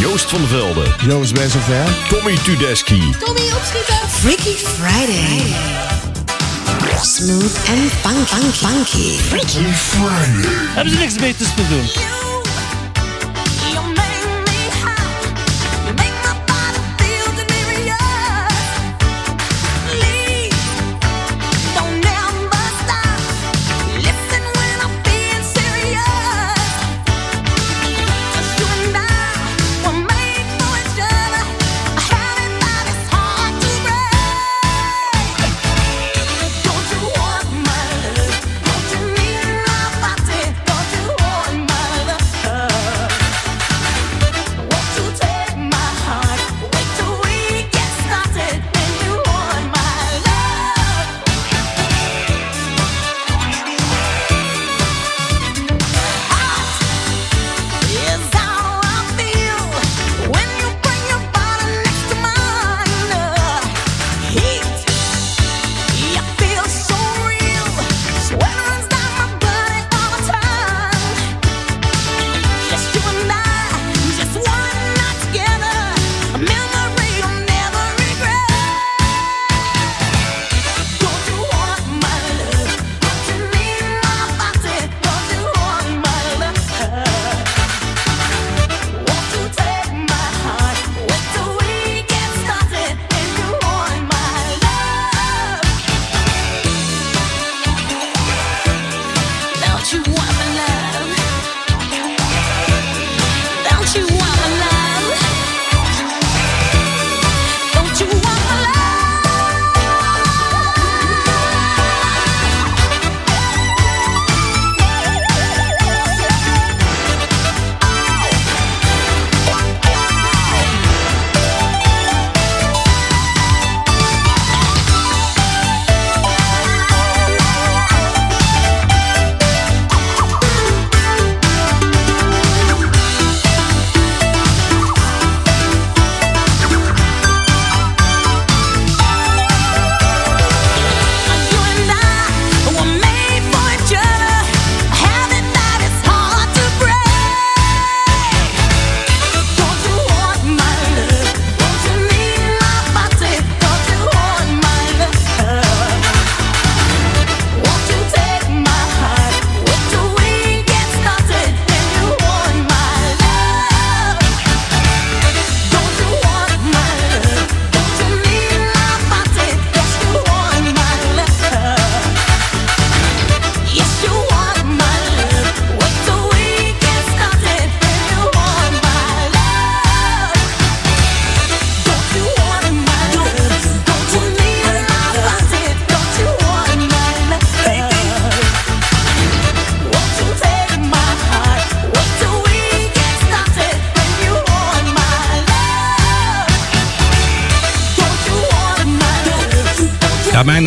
Joost van der Velde. Joost, je zover? Tommy Tudeski. Tommy opschieten. Freaky Friday. Smooth and fun, fun, funky. Freaky Hebben ze niks beters te doen?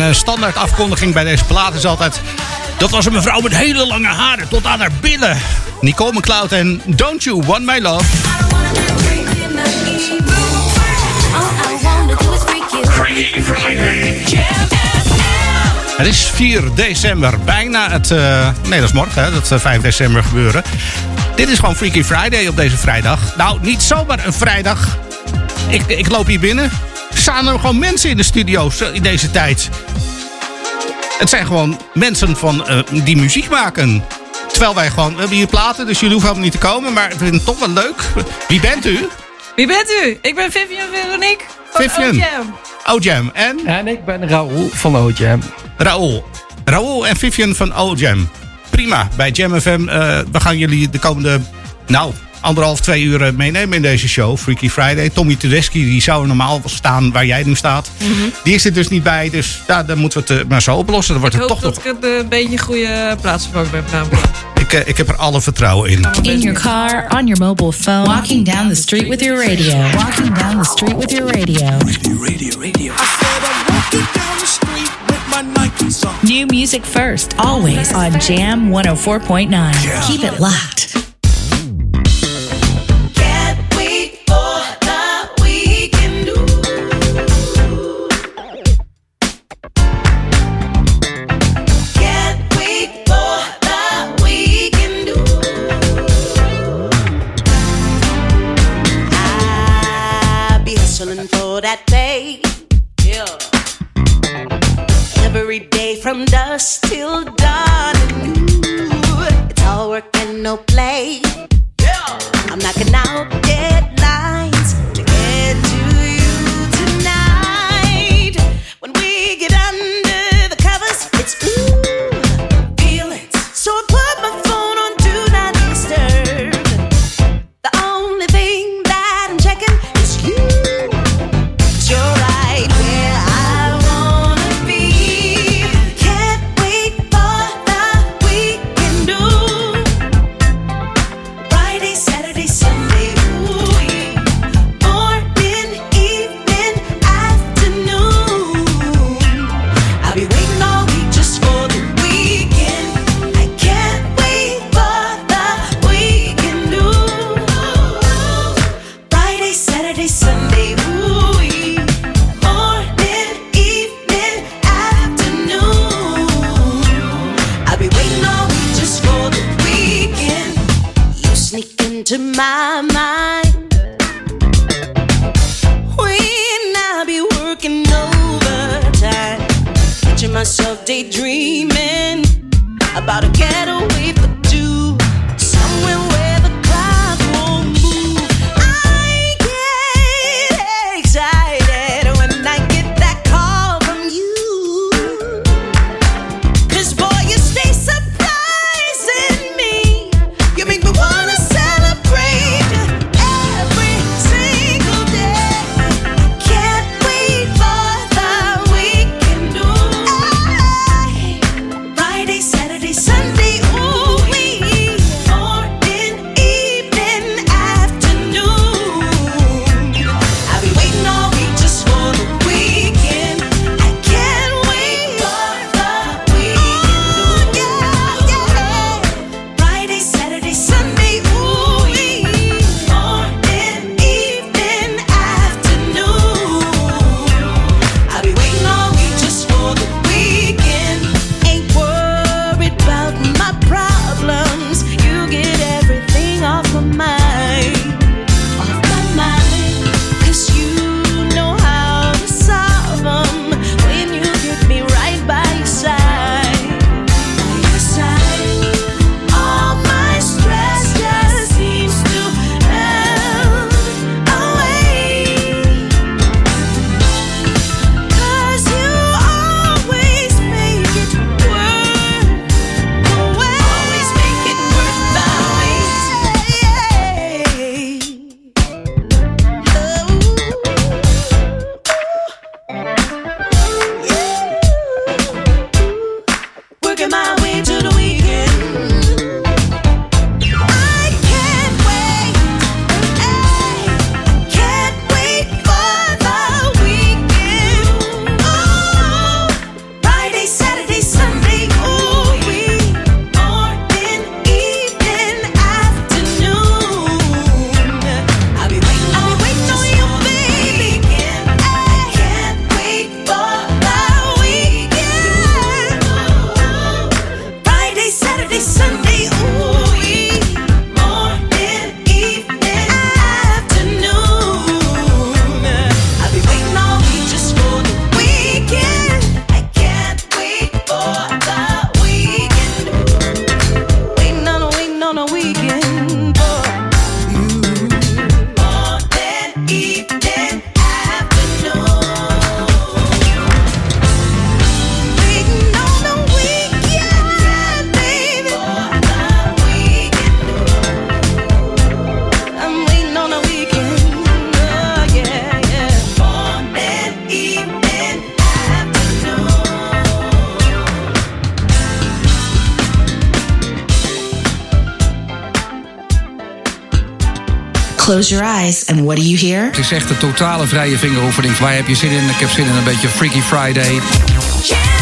Uh, standaard afkondiging bij deze plaat is altijd... Dat was een mevrouw met hele lange haren tot aan haar billen. Nicole McCloud en Don't You Want My Love. Het is 4 december, bijna het... Uh, nee, dat is morgen, hè, dat 5 december gebeuren. Dit is gewoon Freaky Friday op deze vrijdag. Nou, niet zomaar een vrijdag. Ik, ik loop hier binnen staan er gewoon mensen in de studio's in deze tijd. Het zijn gewoon mensen van, uh, die muziek maken. Terwijl wij gewoon, we hebben hier platen, dus jullie hoeven helemaal niet te komen. Maar ik vind het toch wel leuk. Wie bent u? Wie bent u? Ik ben Vivian Veronique van Vivian. OJam. OJam. En? En ik ben Raoul van OJam. Raoul. Raoul en Vivian van OJam. Prima. Bij Jam FM, uh, we gaan jullie de komende, nou, anderhalf, twee uur eh, meenemen in deze show. Freaky Friday. Tommy Tedeschi, die zou normaal staan waar jij nu staat. Mhm. Die is er dus niet bij. Dus ja, dan moeten we het eh, maar zo oplossen. Dan wordt het toch dat ik heb eh, een beetje goede plaats voor ben ik, ik heb er alle vertrouwen in. In your car, on your mobile phone. Walking down the street with your radio. Walking down the street with your radio. Radio, radio, radio. I said I'm walking down the street with my Nike song. New music first, always on Jam 104.9. Keep it locked. Close your eyes and what do you hear? Het is echt een totale vrije vingeroefening. Waar heb je zin in? Ik heb zin in een beetje Freaky Friday. Yeah!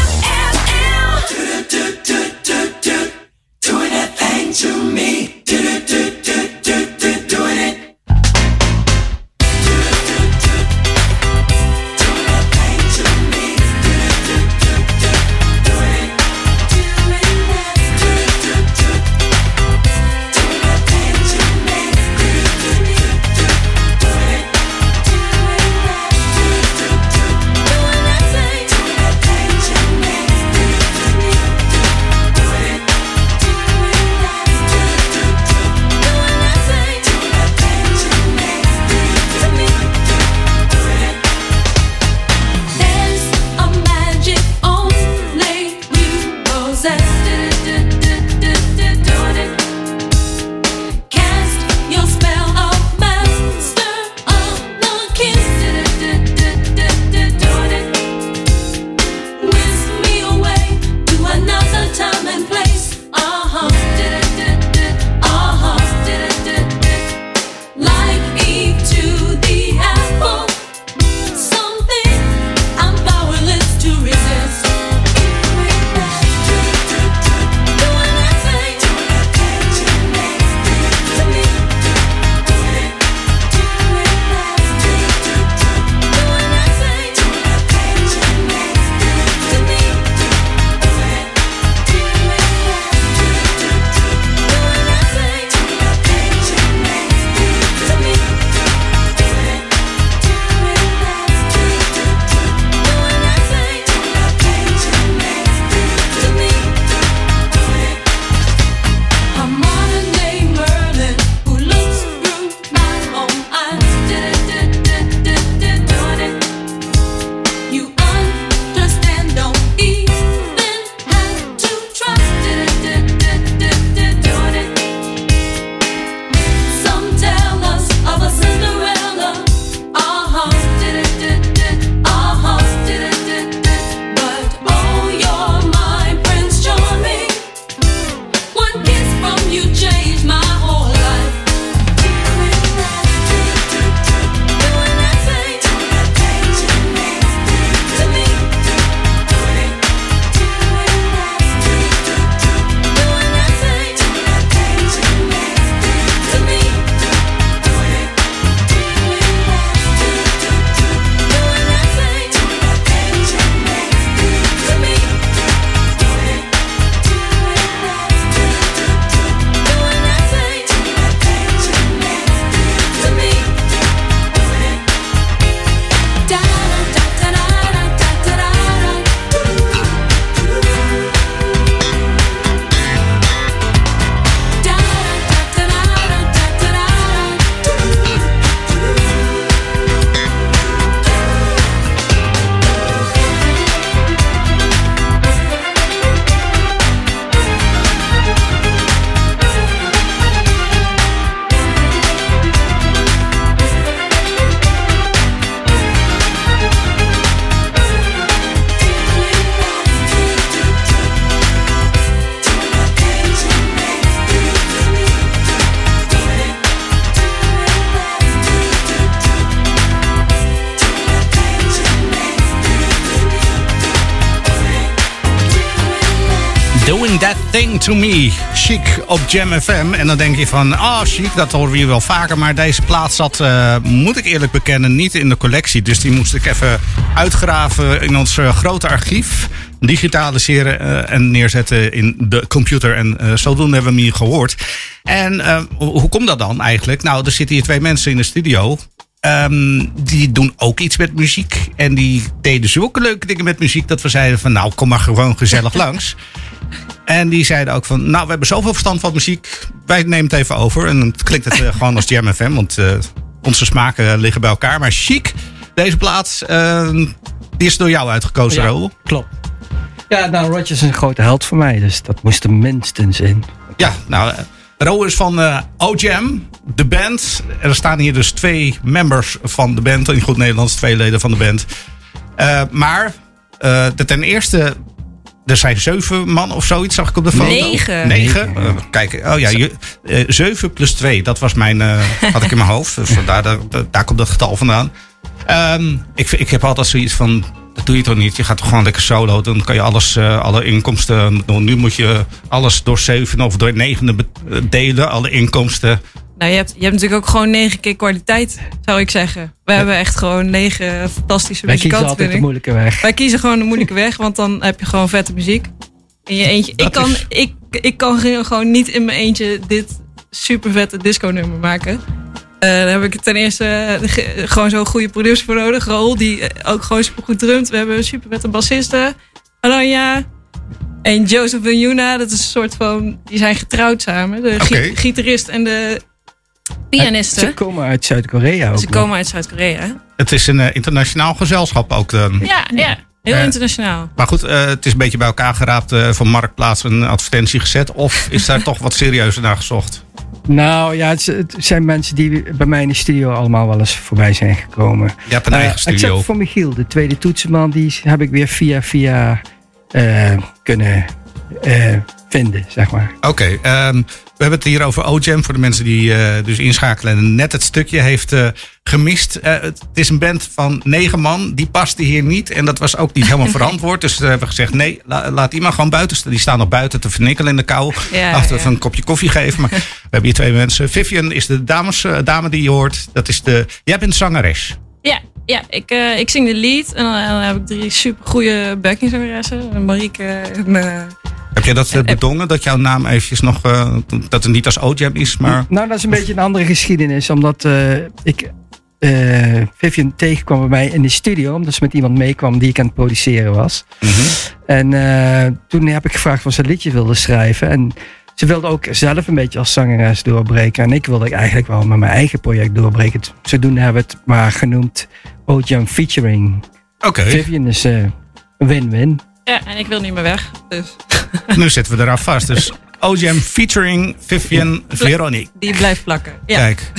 To Me. Chic op Jam FM. En dan denk je van, ah oh, chic, dat horen we hier wel vaker. Maar deze plaat zat, eh, moet ik eerlijk bekennen, niet in de collectie. Dus die moest ik even uitgraven in ons eh, grote archief. Digitaliseren eh, en neerzetten in de computer. En zodoende hebben we hem hier gehoord. En hoe hoe komt dat dan eigenlijk? Nou, er zitten hier twee mensen in de studio. Ehm, die doen ook iets met muziek. En die deden zulke leuke dingen met muziek dat we zeiden van nou, kom maar gewoon gezellig langs. En die zeiden ook van, nou, we hebben zoveel verstand van muziek. Wij nemen het even over. En dan klinkt het eh, gewoon als Jam FM, want eh, onze smaken liggen bij elkaar. Maar chic, deze plaats, eh, die is door jou uitgekozen, Ja. Raoul. Klopt. Ja, nou, Roger is een grote held voor mij, dus dat moest er minstens in. Ja, nou, eh, Raoul is van eh OJam, de band. Er staan hier dus twee members van de band. In goed Nederlands, twee leden van de band. Eh, maar eh, de ten eerste, er zijn zeven man of zoiets, zag ik op de foto. Negen. Negen. Eh, kijk, oh ja, je, eh, zeven plus twee, dat was mijn, eh, had ik in mijn hoofd. Dus vandaar, daar, daar, daar komt dat getal vandaan. Ehm, ik, ik heb altijd zoiets van, dat doe je toch niet? Je gaat toch gewoon lekker solo, dan kan je alles, eh, alle inkomsten, nou, nu moet je alles door zeven of door negen delen, alle inkomsten. Nou, je hebt, je hebt natuurlijk ook gewoon negen keer kwaliteit, zou ik zeggen. We hebben echt gewoon negen fantastische Wij kiezen muzikanten, altijd de ik. moeilijke weg. Wij kiezen gewoon de moeilijke weg, want dan heb je gewoon vette muziek. In je eentje. Dat ik, kan, is- ik, ik kan gewoon niet in mijn eentje dit super vette disco nummer maken. Eh, daar heb ik ten eerste eh, ge- gewoon zo'n goede producer voor nodig. Raoul, die eh, ook gewoon super goed drumt. We hebben super vette bassisten. Alanya. En Joseph en Yuna, dat is een soort van... Die zijn getrouwd samen. De gitarist en de Ze pianiste. komen uit Zuid-Korea ook. Ze komen uit Zuid-Korea. Het is een eh, internationaal gezelschap ook. dan. Ja, ja. Heel internationaal. Maar goed, eh, het is een beetje bij elkaar geraapt eh, van Marktplaats een advertentie gezet. Of is daar toch wat serieuzer naar gezocht? Nou ja, het, zijn mensen die bij mij in de studio allemaal wel eens voorbij zijn gekomen. Je hebt een eigen studio. Except voor Michiel, de tweede toetsenman, die heb ik weer via via eh, kunnen eh, vinden, zeg maar. Oké, ehm, we hebben het hier over OJam voor de mensen die eh, dus inschakelen en net het stukje heeft eh, gemist. Eh, het is een band van negen man, die paste hier niet en dat was ook niet helemaal verantwoord. Dus we hebben gezegd nee, la- laat die maar gewoon buiten. Die staan nog buiten te vernikkelen in de kou. Ja, Achter ja. een kopje koffie geven. Maar we hebben hier twee mensen. Vivian is de dames, dame die je hoort. Dat is de, jij bent zangeres. Ja, ja ik, ik zing de lead. En dan, en dan heb ik drie super goede backingzangeressen. Marieke en... eh, Heb jij dat eh, bedongen, dat jouw naam eventjes nog, eh, dat het niet als OJam is, maar... Nou, dat is een beetje een andere geschiedenis, omdat eh, ik eh, Vivian tegenkwam bij mij in de studio, omdat ze met iemand meekwam die ik aan het produceren was. Mhm. En eh, toen heb ik gevraagd of ze een liedje wilde schrijven. En ze wilde ook zelf een beetje als zangeres doorbreken. En ik wilde eigenlijk wel met mijn eigen project doorbreken. Zodoende hebben we het maar genoemd OJam Featuring. Oké, Vivian is eh, win-win. Ja, en ik wil niet meer weg. Dus nu zitten we eraf vast. Dus OJam featuring Vivian Veronique. die blijft plakken. Ja. Kijk.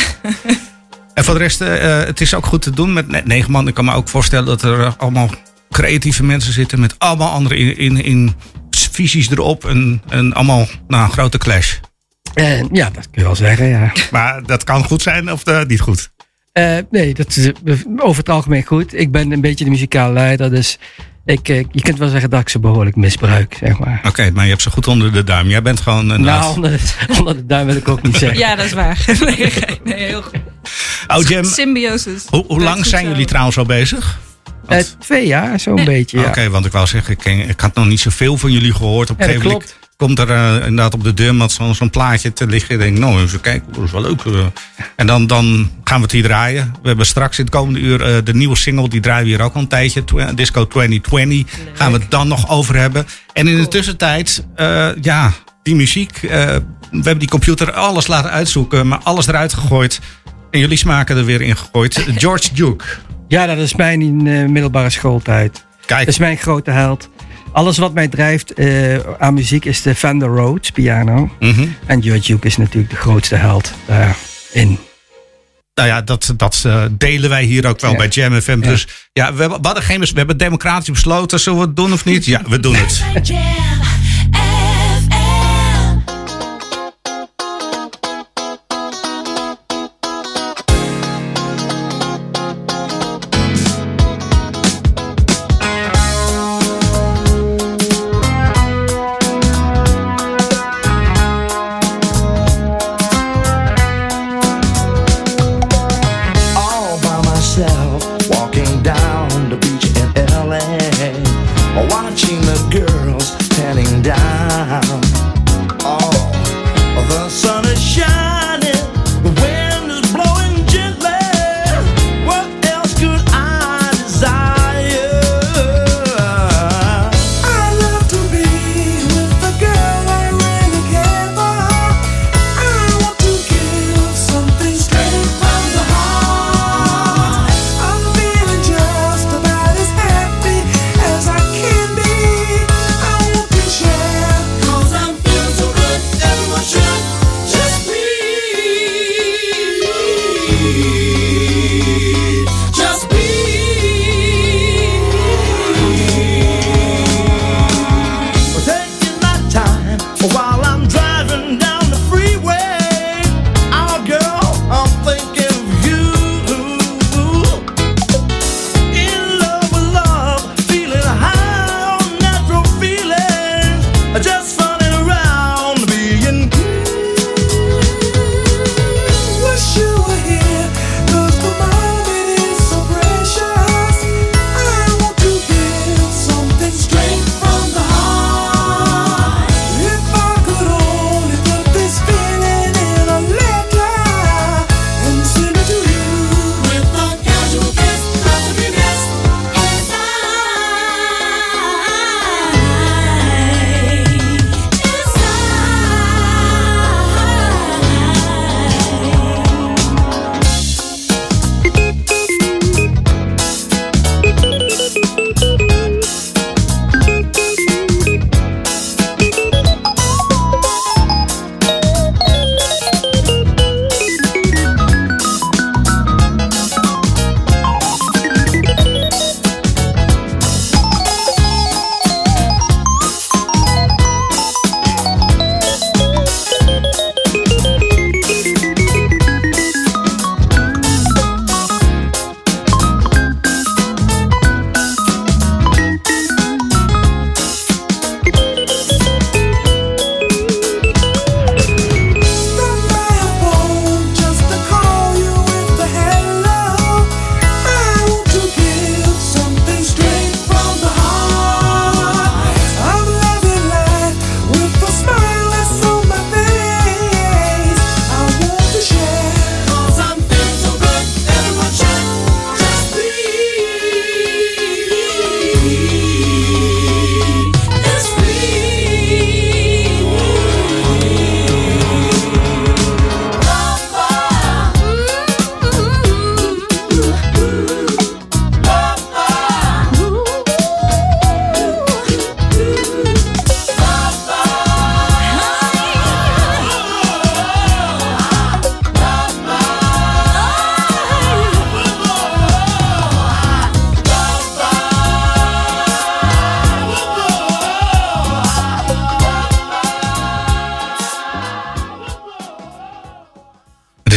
En voor de rest, eh, eh, het is ook goed te doen met ne- negen man. Ik kan me ook voorstellen dat er eh, allemaal creatieve mensen zitten met allemaal andere in, in, in visies erop. En, en allemaal nou, een grote clash. En ja, dat kun je wel zeggen, ja. Maar dat kan goed zijn of eh, niet goed. Eh, nee, dat is eh, over het algemeen goed. Ik ben een beetje de muzikale leider, dus ik, eh, je kunt wel zeggen dat ik ze behoorlijk misbruik, zeg maar. Oké, maar je hebt ze goed onder de duim. Jij bent gewoon een Nou, onder de, onder de duim wil ik ook niet zeggen. ja, dat is waar. Nee, nee, heel goed. OJam. Symbiosis. Hoe, hoe lang zijn zo. jullie trouwens al bezig? Eh, twee jaar, zo'n beetje, ja. Oké, want ik wou zeggen, ik, ken- ik had nog niet zoveel van jullie gehoord. Op een Ja, dat gegeven moment komt er eh, inderdaad op de deurmat zo'n zo'n plaatje te liggen. Ik denk, nou, even kijken, dat is wel leuk. eh. En dan, dan gaan we het hier draaien. We hebben straks in het komende uur eh, de nieuwe single, die draaien we hier ook al een tijdje. Tw- Disco 2020. Gaan we het dan nog over hebben. En in de tussentijd, eh, ja, die muziek. eh, we hebben die computer alles laten uitzoeken, maar alles eruit gegooid. En jullie smaken er weer in gegooid. George Duke. Ja, dat is mijn in eh, middelbare schooltijd. Kijk, Dat is mijn grote held. Alles wat mij drijft eh, aan muziek is de Fender Rhodes piano. mhm. En George Duke is natuurlijk de grootste held daarin. Nou ja, dat, dat eh, delen wij hier ook wel Ja. bij Jam FM. Dus ja, we, hebben- we hadden geen, bes- we hebben democratisch besloten. Zullen we het doen of niet? Ja, we doen het.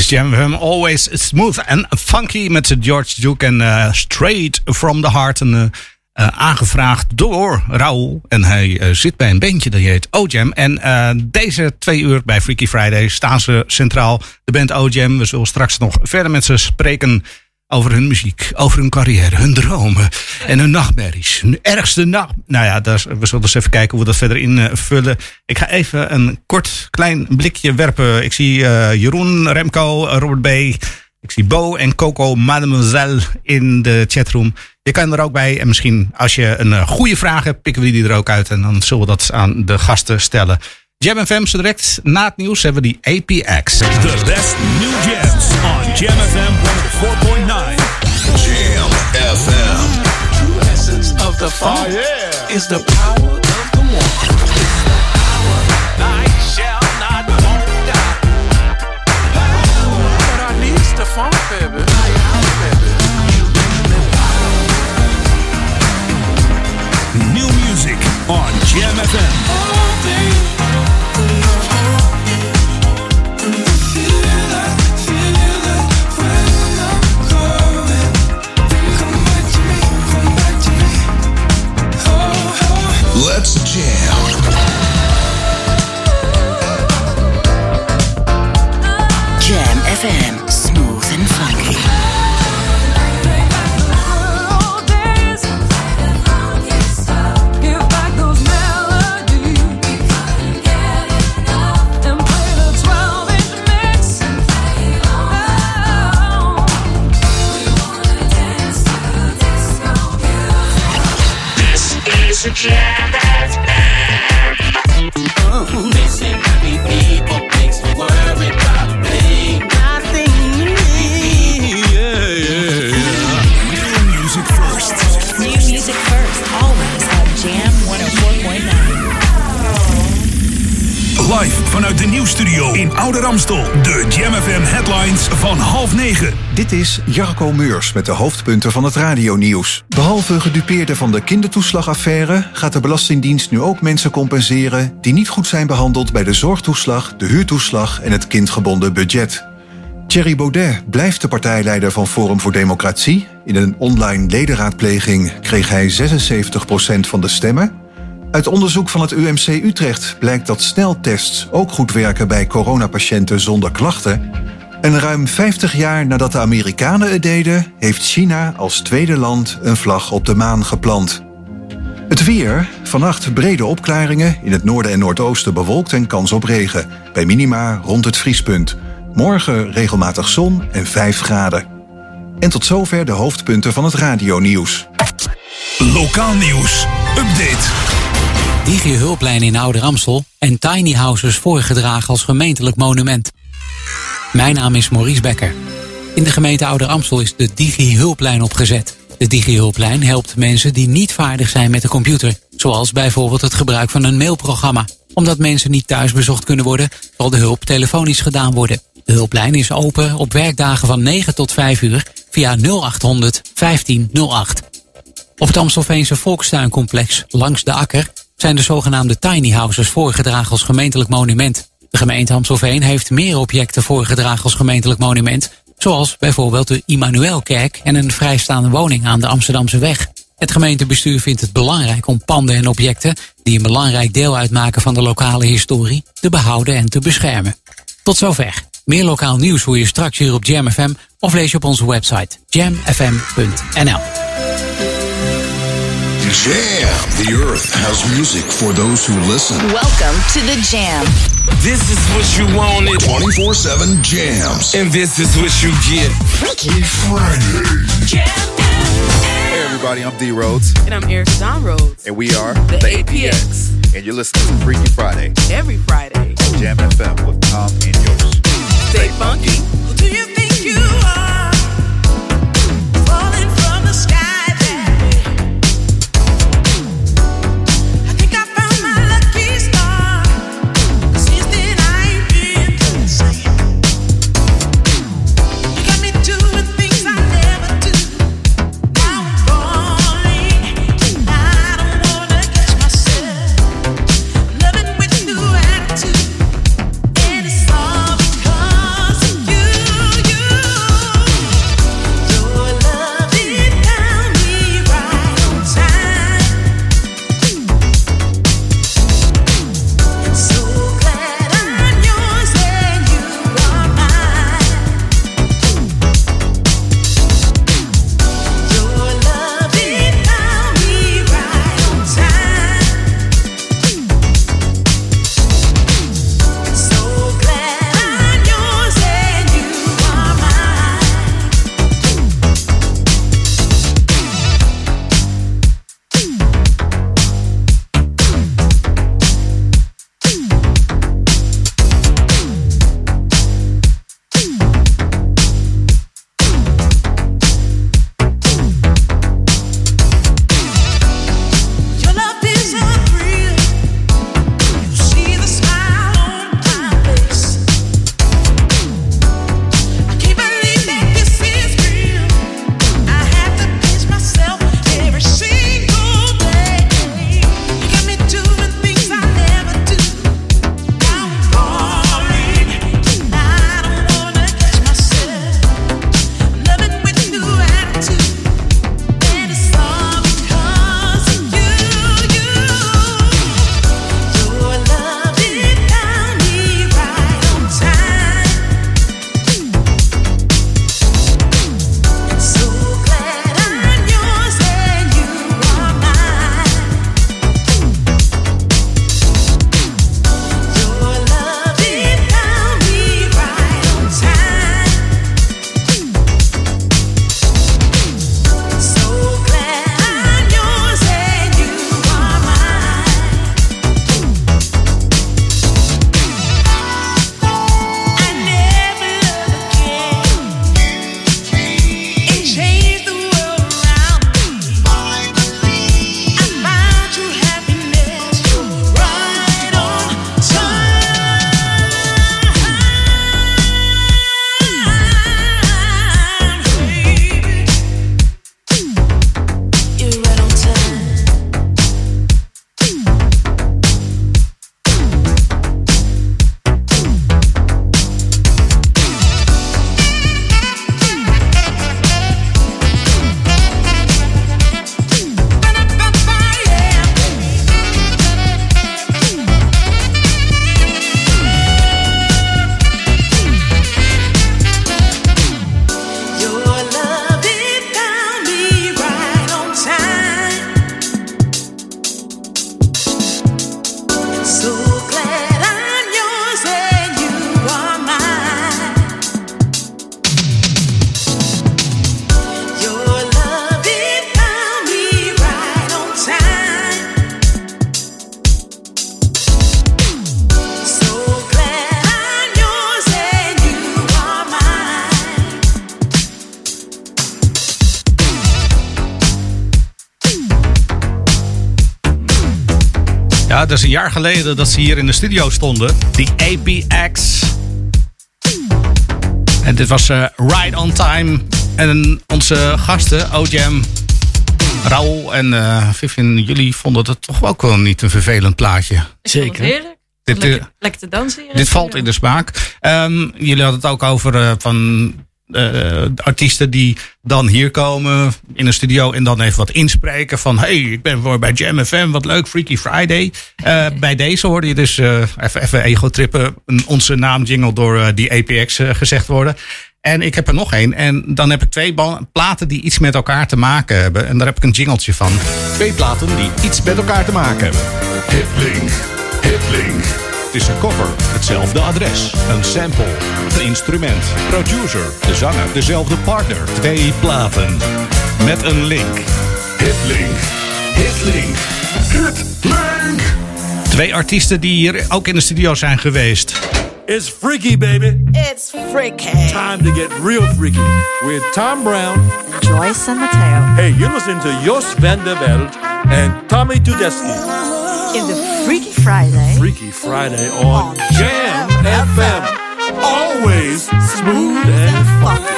Jam FM. Always smooth and funky met George Duke en eh, Straight from the Heart. En, eh, eh, aangevraagd door Raoul. En hij zit bij een bandje dat heet O-Jam. En deze twee uur bij Freaky Friday staan ze centraal. De band O-Jam. We zullen straks nog verder met ze spreken over hun muziek, over hun carrière, hun dromen en hun nachtmerries. Hun ergste nacht. Nou ja, daar, we zullen eens even kijken hoe we dat verder invullen. Ik ga even een kort klein blikje werpen. Ik zie eh, Jeroen, Remco, Robert B. Ik zie Bo en Coco Mademoiselle in de chatroom. Je kan er ook bij. En misschien als je een eh, goede vraag hebt, pikken we die er ook uit. En dan zullen we dat aan de gasten stellen. Jam FM, zo direct na het nieuws hebben we die APX. The best new jams on Jam FM 104.9. Jam FM. true essence of the fire oh, is the power of the one. I shall not won't die. But I needs the funk, baby. New music on Jam FM. FM, smooth and funky. New nieuwsstudio in Oude Ramstel. De Jam FM headlines van half negen. Dit is Jarko Meurs met de hoofdpunten van het radionieuws. Behalve gedupeerden van de kindertoeslagaffaire... gaat de Belastingdienst nu ook mensen compenseren... die niet goed zijn behandeld bij de zorgtoeslag, de huurtoeslag... en het kindgebonden budget. Thierry Baudet blijft de partijleider van Forum voor Democratie. In een online ledenraadpleging kreeg hij 76% van de stemmen. Uit onderzoek van het UMC Utrecht blijkt dat sneltests ook goed werken bij coronapatiënten zonder klachten. En ruim 50 jaar nadat de Amerikanen het deden, heeft China als tweede land een vlag op de maan geplant. Het weer. Vannacht brede opklaringen. In het noorden en noordoosten bewolkt en kans op regen. Bij minima rond het vriespunt. Morgen regelmatig zon en 5 graden. En tot zover de hoofdpunten van het radionieuws. Lokaal nieuws. Update. Digi Hulplijn in Ouder Amstel en tiny houses voorgedragen als gemeentelijk monument. Mijn naam is Maurice Becker. In de gemeente Ouder Amstel is de Digi Hulplijn opgezet. De Digi Hulplijn helpt mensen die niet vaardig zijn met de computer, zoals bijvoorbeeld het gebruik van een mailprogramma. Omdat mensen niet thuis bezocht kunnen worden, zal de hulp telefonisch gedaan worden. De hulplijn is open op werkdagen van 9 tot 5 uur via 0800 1508. Op het Amstelveense Volkstuincomplex langs de Akker zijn de zogenaamde tiny houses voorgedragen als gemeentelijk monument. De gemeente Amstelveen heeft meer objecten voorgedragen als gemeentelijk monument, zoals bijvoorbeeld de Immanuelkerk en een vrijstaande woning aan de Amsterdamse weg. Het gemeentebestuur vindt het belangrijk om panden en objecten die een belangrijk deel uitmaken van de lokale historie te behouden en te beschermen. Tot zover. Meer lokaal nieuws hoor je straks hier op Jam FM of lees je op onze website jamfm.nl. Jam. The earth has music for those who listen. Welcome to the Jam. This is what you wanted, 24 7 jams. and this is what you get. Freaky Friday. Hey everybody, I'm D Rhodes, And I'm Eric John Rhodes. and we are The APX. and you're listening to Freaky Friday Every Friday. Jam FM with Tom and Yost. Stay funky. Who do you think you are? Geleden dat ze hier in de studio stonden. Die APX. En dit was eh Right on Time. En onze gasten, OJam, Raoul en eh Vivian, jullie vonden het toch ook wel niet een vervelend plaatje. Zeker. Heerlijk. Dit, lekker, eh, lekker te dansen hier. dit valt in de smaak. Ehm, jullie hadden het ook over van eh, de artiesten die dan hier komen in een studio en dan even wat inspreken van hey, ik ben voor bij Jam FM, wat leuk, Freaky Friday. Eh, bij deze hoorde je dus eh, even, even ego-trippen, een- onze naam jingle door eh, die APX gezegd worden. En ik heb er nog één. En dan heb ik twee platen die iets met elkaar te maken hebben. En daar heb ik een jingeltje van. Twee platen die iets met elkaar te maken hebben. Hitlink. Hitlink. Het is een cover, hetzelfde adres. Een sample, een instrument, producer, de zanger, dezelfde partner. Twee platen met een link. Hitlink. Hitlink. Hitlink. Twee artiesten die hier ook in de studio zijn geweest. It's freaky, baby. It's freaky. Time to get real freaky with Tom Brown. Joyce and Mateo. Hey, you're listening to Jos van der Veld and Tommy Tedeschi. In the Freaky Friday. Freaky Friday on Jam FM. Always smooth and funky.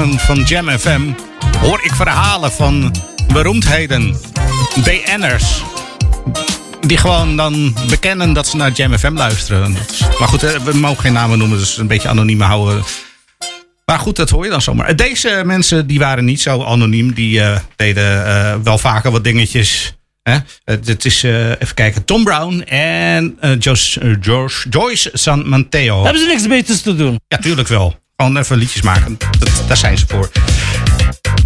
Schermen van Jam FM, hoor ik verhalen van beroemdheden, BN'ers. Die gewoon dan bekennen dat ze naar Jam FM luisteren. Maar goed, we mogen geen namen noemen, dus een beetje anoniem houden. Maar goed, dat hoor je dan zomaar. Deze mensen die waren niet zo anoniem. Die eh, deden eh, wel vaker wat dingetjes. Hè? Het, is, eh, even kijken, Tom Brown en Jos- eh, George, Joyce San Mateo. Hebben ze niks beters te doen? Ja, tuurlijk wel. Gewoon even liedjes maken. Dat, daar zijn ze voor.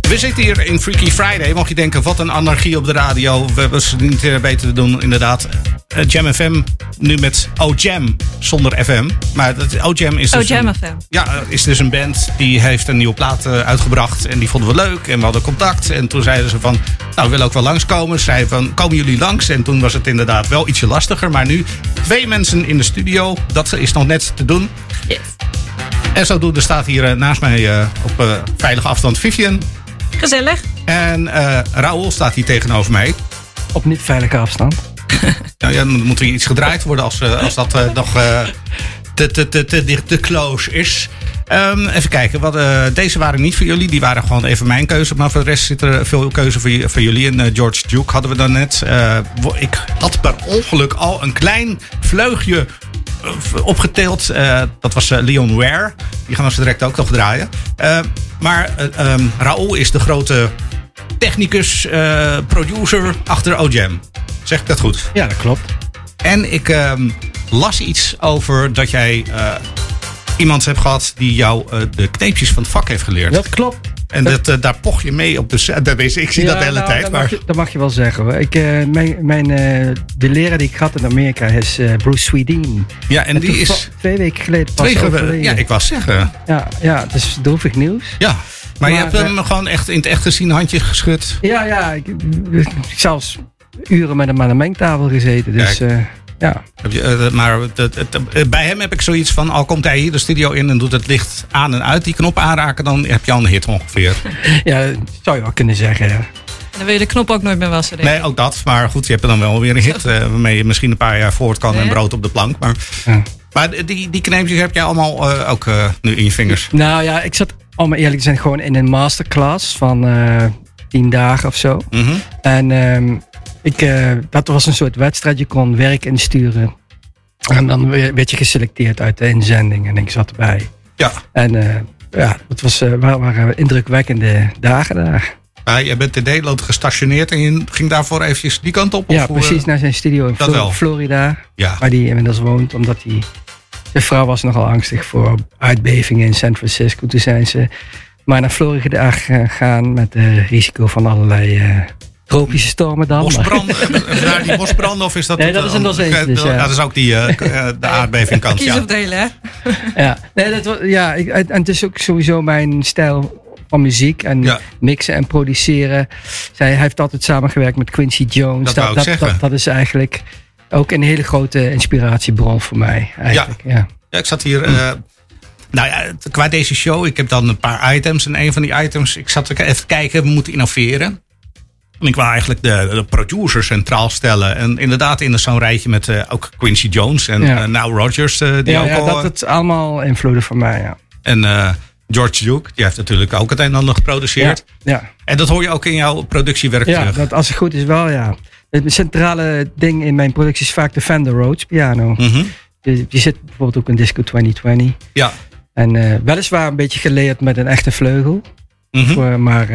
We zitten hier in Freaky Friday. Mocht je denken, wat een anarchie op de radio. We hebben ze niet eh, beter te doen, inderdaad. Eh, Jam FM nu met O-Jam zonder FM. Maar dat, O-Jam is dus O-Jam een- FM. Ja, eh, is dus een band die heeft een nieuwe plaat uitgebracht. En die vonden we leuk. En we hadden contact. En toen zeiden ze van, nou, we willen ook wel langskomen. Ze zeiden van, komen jullie langs? En toen was het inderdaad wel ietsje lastiger. Maar nu twee mensen in de studio. Dat is nog net te doen. En zodoende staat hier eh, naast mij eh, op eh, veilige afstand Vivian. Gezellig. En eh Raoul staat hier tegenover mij. Op niet veilige afstand. Nou ja, dan moet er iets gedraaid worden als, eh, als dat nog eh, te, te, te, te, dicht- te close is. Ehm, even kijken, wat, eh, deze waren niet voor jullie. Die waren gewoon even mijn keuze. Maar voor de rest zit er veel keuze voor, voor jullie. En George Duke hadden we dan net. Eh, ik had per ongeluk al een klein vleugje eh, opgeteeld. Eh, dat was eh, Leon Ware. Die gaan we zo direct ook nog draaien. Maar ehm, Raoul is de grote technicus, producer achter O-Jam. Zeg ik dat goed? Ja, dat klopt. En ik ehm, las iets over dat jij iemand hebt gehad die jou de kneepjes van het vak heeft geleerd. Dat klopt. En dat, eh, daar poch je mee op de set. Dat is- Ik zie dat de hele nou, tijd. Dat, Maar mag je, dat mag je wel zeggen hoor. Ik, eh, mijn, mijn, eh, de leraar die ik had in Amerika is Bruce Swedeen. Ja, en die is- Twee weken geleden pas Twee ja, ik wou zeggen. Ja, ja, het is droevig nieuws. Ja, maar, je hebt hem gewoon echt in het echt gezien, handje geschud. Ja, ja. Ik, ik heb zelfs uren met hem aan de mengtafel gezeten. Dus. Eh, ja. Heb je, eh, maar het- eh, bij hem heb ik zoiets van, al komt hij hier de studio in en doet het licht aan en uit, die knop aanraken, dan heb je al een hit ongeveer. ja, dat zou je wel kunnen zeggen. Ja. En dan wil je de knop ook nooit meer wassen. denk ik. Nee, ook dat. Maar goed, je hebt er dan wel weer een hit eh, waarmee je misschien een paar jaar voort kan en Ja. brood op de plank. Maar, maar die, die kneepjes heb jij allemaal eh, ook eh, nu in je vingers. Nou ja, ik zat, om eerlijk te zijn, gewoon in een masterclass van eh tien dagen of zo. Mhm. En ehm, ik, eh, dat was een soort wedstrijd. Je kon werk insturen. En dan we- werd je geselecteerd uit de inzending. En ik zat erbij. Ja. En eh, ja, het was, eh, wa- waren indrukwekkende dagen daar. Ja, je bent in Nederland gestationeerd en je ging daarvoor eventjes die kant op? Ja, of hoe, precies eh, naar zijn studio in dat wel. Florida. Ja. Waar hij inmiddels woont. Omdat hij... Zijn vrouw was nogal angstig voor aardbevingen in San Francisco. Toen zijn ze maar naar Florida gegaan met het risico van allerlei eh, tropische stormen dan. Bosbranden? Daar die bosbranden of is dat... Nee, dat is in Los Angeles, ja. Dat is ook die, eh, eh, de aardbevingkant, Kies ja. of delen, hè? ja, nee, dat, wa- ja ik, en het is ook sowieso mijn stijl van muziek en mixen en produceren. Zij, hij heeft altijd samengewerkt met Quincy Jones. Dat dat, zeggen. dat, dat is eigenlijk ook een hele grote inspiratiebron voor mij. Eigenlijk. Ja. Ja, ik zat hier. eh, nou ja, qua deze show, ik heb dan een paar items. En een van die items, ik zat even te kijken, we moeten innoveren. En ik wou eigenlijk de, de producer centraal stellen. En inderdaad in zo'n rijtje met eh, ook Quincy Jones en Ja. eh, Now Rogers. eh, die Ja, ook ja, al, dat het allemaal invloeden van mij. Ja. En George Duke, die heeft natuurlijk ook het een en ander geproduceerd. Ja. En dat hoor je ook in jouw productiewerk Ja, terug. dat, als het goed is wel, ja. Het centrale ding in mijn productie is vaak de Fender Rhodes piano. Mhm. die, die zit bijvoorbeeld ook in Disco 2020. Ja. En weliswaar een beetje geleerd met een echte vleugel. Mhm. Voor, maar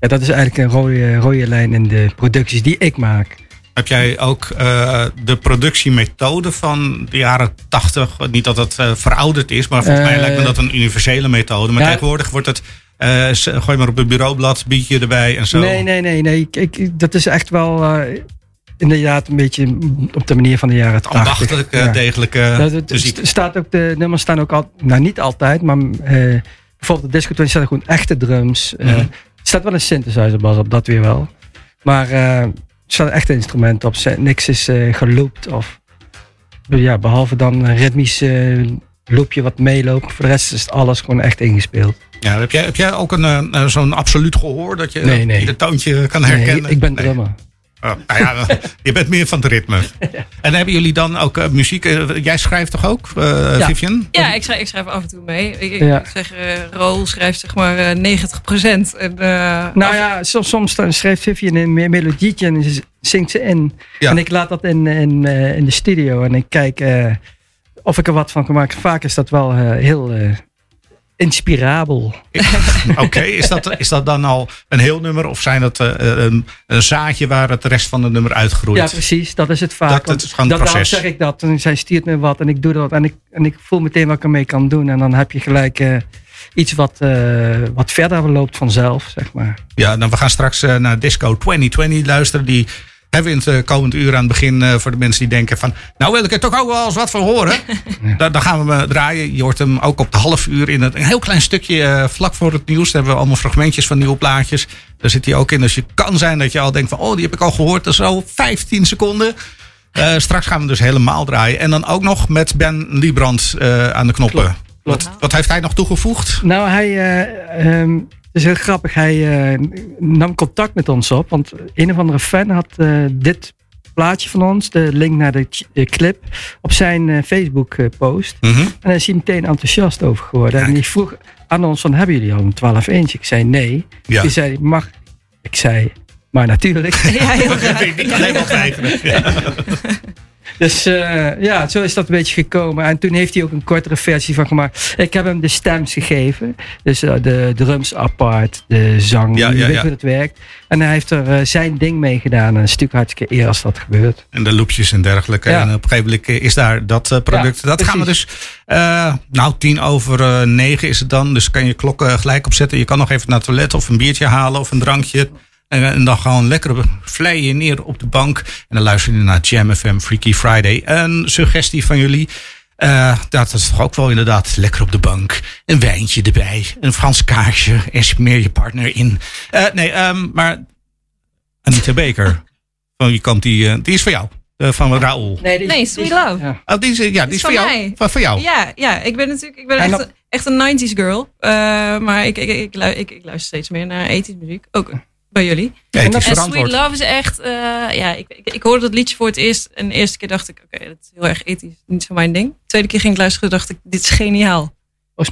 ja, dat is eigenlijk een rode, rode lijn in de producties die ik maak. Heb jij ook eh, de productiemethode van de jaren 80? Niet dat het eh, verouderd is, maar volgens mij Eh, lijkt me dat een universele methode. Maar ja. tegenwoordig wordt het. eh, gooi maar op het bureaublad, bied je erbij en zo. Nee, nee, nee. nee. Dat is echt wel eh, inderdaad een beetje op de manier van de jaren 80. Ambachtelijke, Ja. degelijke Dat, het muziek. staat ook de nummers staan ook al, nou niet altijd, maar eh, bijvoorbeeld de Disco 20 staan gewoon echte drums. Eh, Mhm. Staat wel een synthesizer bas op, dat weer wel. Maar eh, er staan echte instrumenten op. Niks is eh geloopt of ja, behalve dan een ritmisch eh, loopje wat meeloopt. Voor de rest is alles gewoon echt ingespeeld. Ja, heb, jij, heb jij ook een, eh, eh, zo'n absoluut gehoor dat je Nee, nee. ieder toontje kan Nee, herkennen? ik ben drummer. Oh, nou ja, je bent meer van het ritme. En hebben jullie dan ook eh, muziek? eh, jij schrijft toch ook, eh, Ja. Vivian? Ja, ik schrijf, ik schrijf af en toe mee. Ik, ik Ja. moet zeggen, uh, Roel schrijft zeg maar eh, 90%. En, eh, Nou ja, soms, soms dan schrijft Vivian een me- melodietje en zingt ze in. Ja. En ik laat dat in, in, eh, in de studio en ik kijk eh, of ik er wat van kan maken. Vaak is dat wel heel eh, inspirabel. Oké, is, dat, is dat dan al een heel nummer? Of zijn dat eh, een, een zaadje waar het de rest van het nummer uitgroeit? Ja, precies. Dat is het vaak. Dat- is gewoon het proces. zeg ik dat. En zij stuurt me wat en ik doe dat. En ik, en ik voel meteen wat ik ermee kan doen. En dan heb je gelijk eh, iets wat, eh, wat verder loopt vanzelf, zeg maar. Ja, dan we gaan straks eh, naar Disco 2020 luisteren. Die hebben we in het eh, komend uur aan het begin eh, voor de mensen die denken van... Nou wil ik er toch ook wel eens wat van horen. Daar, daar gaan we hem draaien. Je hoort hem ook op de half uur in het, een heel klein stukje eh, vlak voor het nieuws. Daar hebben we allemaal fragmentjes van nieuwe plaatjes. Daar zit hij ook in. Dus je kan zijn dat je al denkt van... Oh, die heb ik al gehoord. Dat is zo 15 seconden. Eh, straks gaan we dus helemaal draaien. En dan ook nog met Ben Liebrand eh, aan de knoppen. Wat, wat heeft hij nog toegevoegd? Nou, hij. eh, ehm, is heel grappig. Hij eh, nam contact met ons op. Want een of andere fan had eh, dit plaatje van ons, de link naar de clip, op zijn eh, Facebook-post. Mhm. En daar is hij meteen enthousiast over geworden. En die vroeg aan ons: van, Hebben jullie al een 12 inch? Ik zei nee. Ja. Toen zei hij: Mag? Ik zei: Maar natuurlijk. Ja, heel graag. Ik kan helemaal weigeren. Ja. Dus eh, ja, zo is dat een beetje gekomen. En toen heeft hij ook een kortere versie van gemaakt. Ik heb hem de stems gegeven. Dus eh, de drums apart, de zang, Ja, je ja, weet ja. hoe het werkt. En hij heeft er eh, zijn ding mee gedaan. En het is natuurlijk hartstikke eer als dat gebeurt. En de loopjes en dergelijke. En op een gegeven moment is daar dat product. Dat gaan we dus. nou, tien over negen is het dan. Dus kan je klok gelijk opzetten. Je kan nog even naar het toilet of een biertje halen of een drankje. En, en dan gewoon lekker vleien neer op de bank. En dan luister je naar Jam FM Freaky Friday. Een suggestie van jullie. Eh, dat is toch ook wel inderdaad lekker op de bank. Een wijntje erbij. Een Frans kaarsje. En smeer je partner in. Eh, nee, ehm, maar Anita Baker. Van wie komt die? eh, die is voor jou. Eh, van Raoul. Nee, Nee, Sweet Love. Oh, die is, ja, die is van voor jou. mij. Van, voor jou. Ja, ja, ik ben natuurlijk ik ben En echt, een, echt een 90s girl. Eh, maar ik, ik, ik, lu- ik, ik luister steeds meer naar 80s muziek. Ook bij jullie. Ja, het is en. Sweet Love is echt... eh, ja, ik, ik, ik hoorde dat liedje voor het eerst. En de eerste keer dacht ik, oké, dat is heel erg ethisch. Niet zo mijn ding. De tweede keer ging ik luisteren dacht ik, dit is geniaal.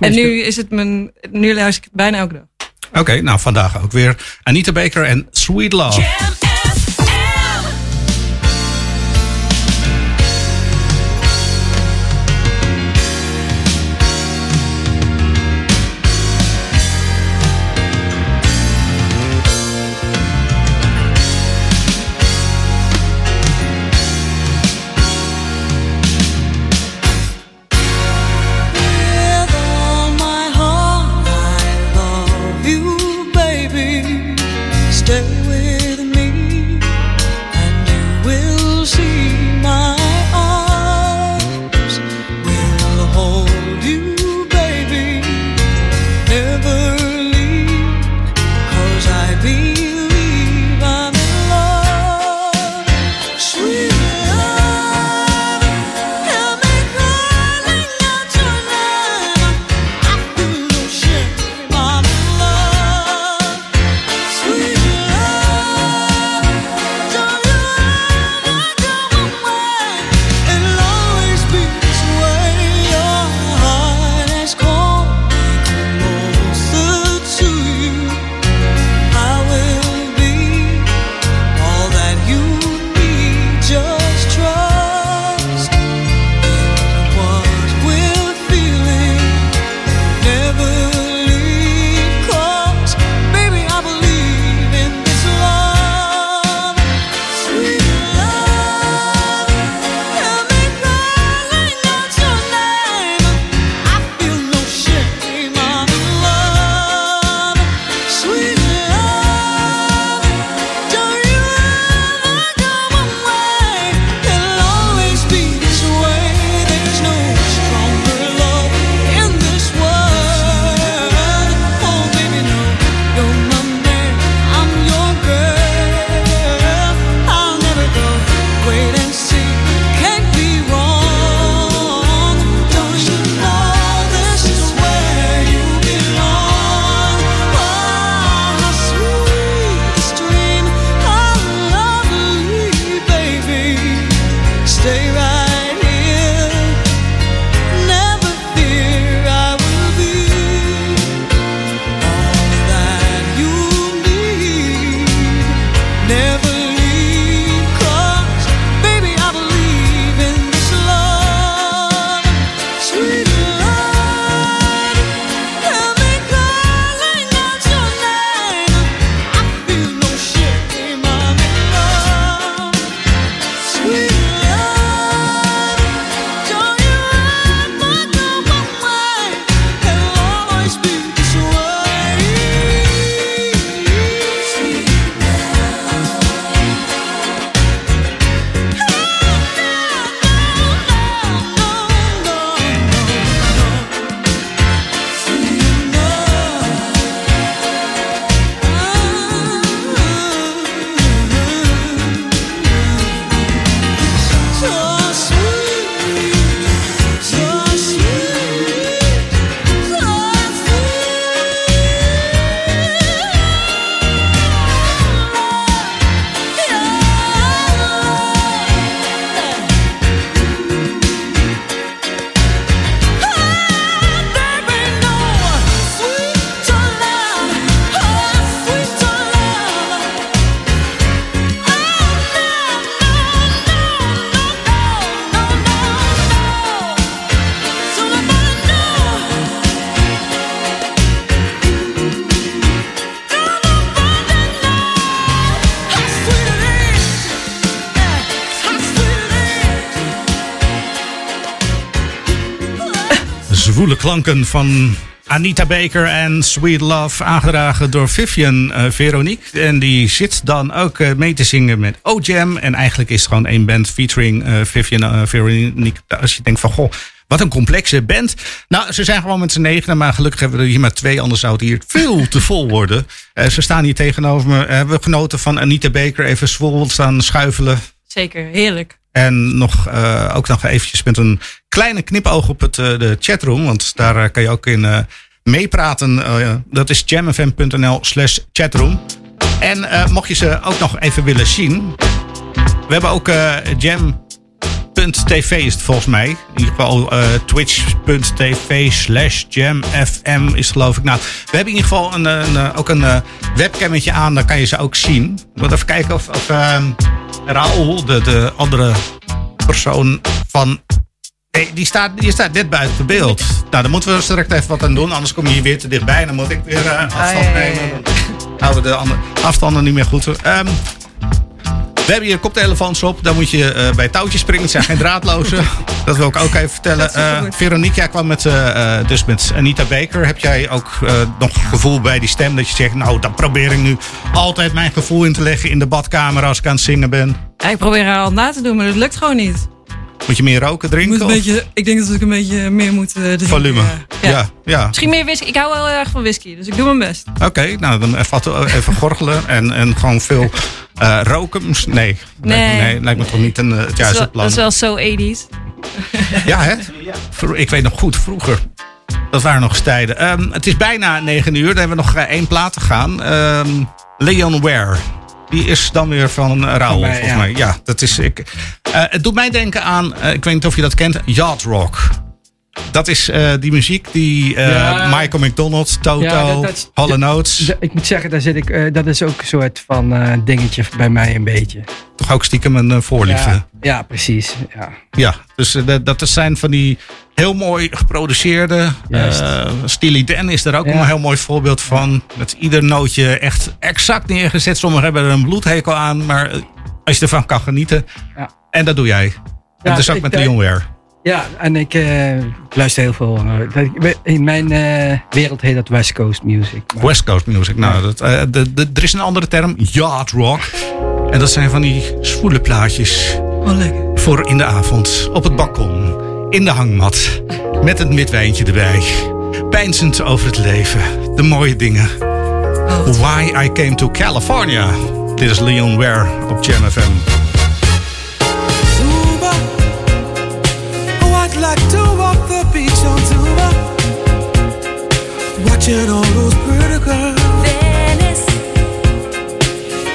En nu is het mijn... Nu luister ik het bijna elke dag. Oké, nou vandaag ook weer Anita Baker en Sweet Love. Klanken van Anita Baker en Sweet Love, aangedragen door Vivian eh, Veronique. En die zit dan ook eh, mee te zingen met O-Jam. En eigenlijk is het gewoon één band featuring eh, Vivian Veronique. Als je denkt van, goh, wat een complexe band. Nou, ze zijn gewoon met z'n negenen, maar gelukkig hebben we er hier maar twee. Anders zou het hier veel te vol worden. Ze staan hier tegenover me. Hebben we genoten van Anita Baker even zwol staan schuifelen. Zeker, heerlijk. En nog, eh, ook nog eventjes met een kleine knipoog op het, eh, de chatroom. Want daar eh, kan je ook in meepraten. Dat is jamfm.nl slash chatroom. En mocht je ze ook nog even willen zien. We hebben ook jam.tv is het volgens mij. In ieder geval twitch.tv slash jamfm is geloof ik. Nou, we hebben in ieder geval een, een, ook een webcammetje aan. Daar kan je ze ook zien. Ik wil even kijken of, of ehm, Raoul, de, de andere persoon van... Nee, die staat, die staat net buiten beeld. Nou, dan moeten we direct even wat aan doen. Anders kom je hier weer te dichtbij. En dan moet ik weer eh, afstand nemen. Dan houden we de andere afstanden niet meer goed. Ehm, we hebben hier koptelefoons op. Daar moet je eh, bij touwtjes springen. Het zijn geen draadloze. Dat wil ik ook even vertellen. Eh Veronique, jij kwam met, eh, eh, dus met Anita Baker. Heb jij ook eh, nog gevoel bij die stem? Dat je zegt, nou, dan probeer ik nu altijd mijn gevoel in te leggen in de badkamer als ik aan het zingen ben. Ja, ik probeer haar al na te doen, maar dat lukt gewoon niet. Moet je meer roken, Ik, drinken? moet een of beetje, ik denk dat ik een beetje meer moet drinken. volume? Ja. Ja, ja. Misschien meer whisky. Ik hou wel heel erg van whisky, dus ik doe mijn best. Oké, nou dan even, even gorgelen en, en gewoon veel eh, roken. Mis- Nee, Nee. Lijkt, me, nee, lijkt me toch niet een, eh, het juiste wel, plan. dat is wel zo 80s. Ja, hè? Ik weet nog goed, vroeger. Dat waren nog eens tijden. Ehm, het is bijna 9 uur. Dan hebben we nog eh, één plaat te gaan. Ehm, Leon Ware. Die is dan weer van Raoul, volgens ja. mij. Ja, dat is ik. Eh, het doet mij denken aan, eh, ik weet niet of je dat kent, Yacht Rock. Dat is eh, die muziek die eh, Ja. Michael McDonald, Toto, Ja, dat- dat is- Notes, Ik moet zeggen, daar zit ik, eh, dat is ook een soort van dingetje bij mij een beetje. toch ook stiekem een voorliefde. Ja, ja, precies. Ja. Ja, dus dat, dat zijn van die heel mooi geproduceerde. Steely Dan is daar ook een heel mooi voorbeeld van. Met ieder nootje echt exact neergezet. Sommigen hebben er een bloedhekel aan, maar als je ervan kan genieten. Ja. En dat doe jij. en Ja, dus ook met denk- Leon Ware. Ja, en ik eh, luister heel veel. eh, in mijn eh, wereld heet dat West Coast music. Maar- West Coast music. Nou, dat, de, de, er is een andere term. Yacht rock. En dat zijn van die zwoele plaatjes. Oh, lekker. Voor in de avond. Op het balkon. In de hangmat. Met een midwijntje erbij. Pijnzend over het leven. De mooie dingen. Why I Came to California. Dit is Leon Ware op Jam FM. Watching all those pretty girls. Venice.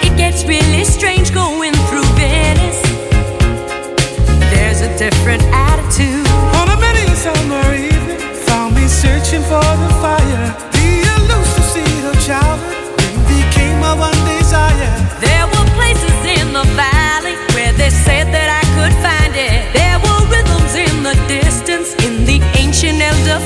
It gets really strange going through Venice. There's a different attitude. On a many summer evening, found me searching for the fire. The elusive seed of childhood became my one desire. There were places in the valley where they said that I could find it. There were rhythms in the distance in the ancient elder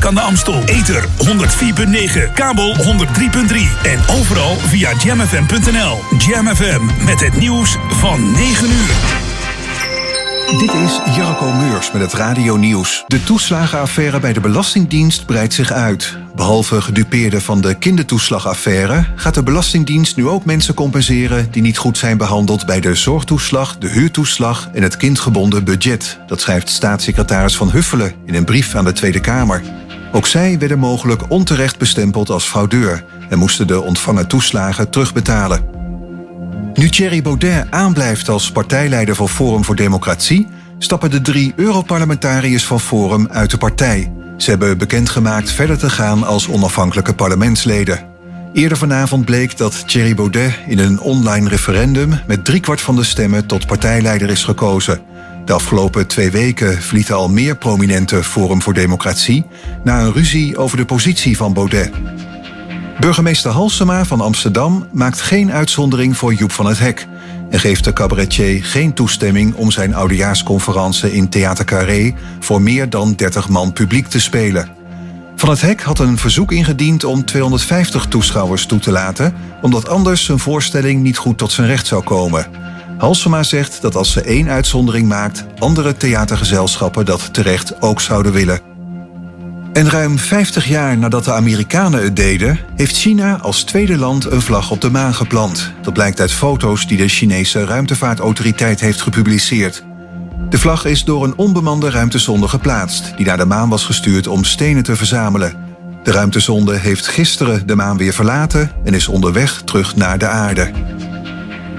Aan de Amstel. Ether 104.9, kabel 103.3 en overal via jamfm.nl. Jam FM met het nieuws van 9 uur. Dit is Jarko Meurs met het Radio Nieuws. De toeslagenaffaire bij de Belastingdienst breidt zich uit. Behalve gedupeerden van de kindertoeslagaffaire gaat de Belastingdienst nu ook mensen compenseren die niet goed zijn behandeld bij de zorgtoeslag, de huurtoeslag en het kindgebonden budget. Dat schrijft staatssecretaris Van Huffelen in een brief aan de Tweede Kamer. Ook zij werden mogelijk onterecht bestempeld als fraudeur en moesten de ontvangen toeslagen terugbetalen. Nu Thierry Baudet aanblijft als partijleider van Forum voor Democratie, stappen de drie Europarlementariërs van Forum uit de partij. Ze hebben bekendgemaakt verder te gaan als onafhankelijke parlementsleden. Eerder vanavond bleek dat Thierry Baudet in een online referendum met driekwart van de stemmen tot partijleider is gekozen. De afgelopen twee weken vlieten al meer prominente Forum voor Democratie na een ruzie over de positie van Baudet. Burgemeester Halsema van Amsterdam maakt geen uitzondering voor Joep van het Hek en geeft de cabaretier geen toestemming om zijn oudejaarsconferentie in Theater Carré voor meer dan 30 man publiek te spelen. Van het Hek had een verzoek ingediend om 250 toeschouwers toe te laten, omdat anders zijn voorstelling niet goed tot zijn recht zou komen. Halsema zegt dat als ze één uitzondering maakt, andere theatergezelschappen dat terecht ook zouden willen. En ruim 50 jaar nadat de Amerikanen het deden, heeft China als tweede land een vlag op de maan geplant. Dat blijkt uit foto's die de Chinese ruimtevaartautoriteit heeft gepubliceerd. De vlag is door een onbemande ruimtesonde geplaatst, die naar de maan was gestuurd om stenen te verzamelen. De ruimtesonde heeft gisteren de maan weer verlaten en is onderweg terug naar de aarde.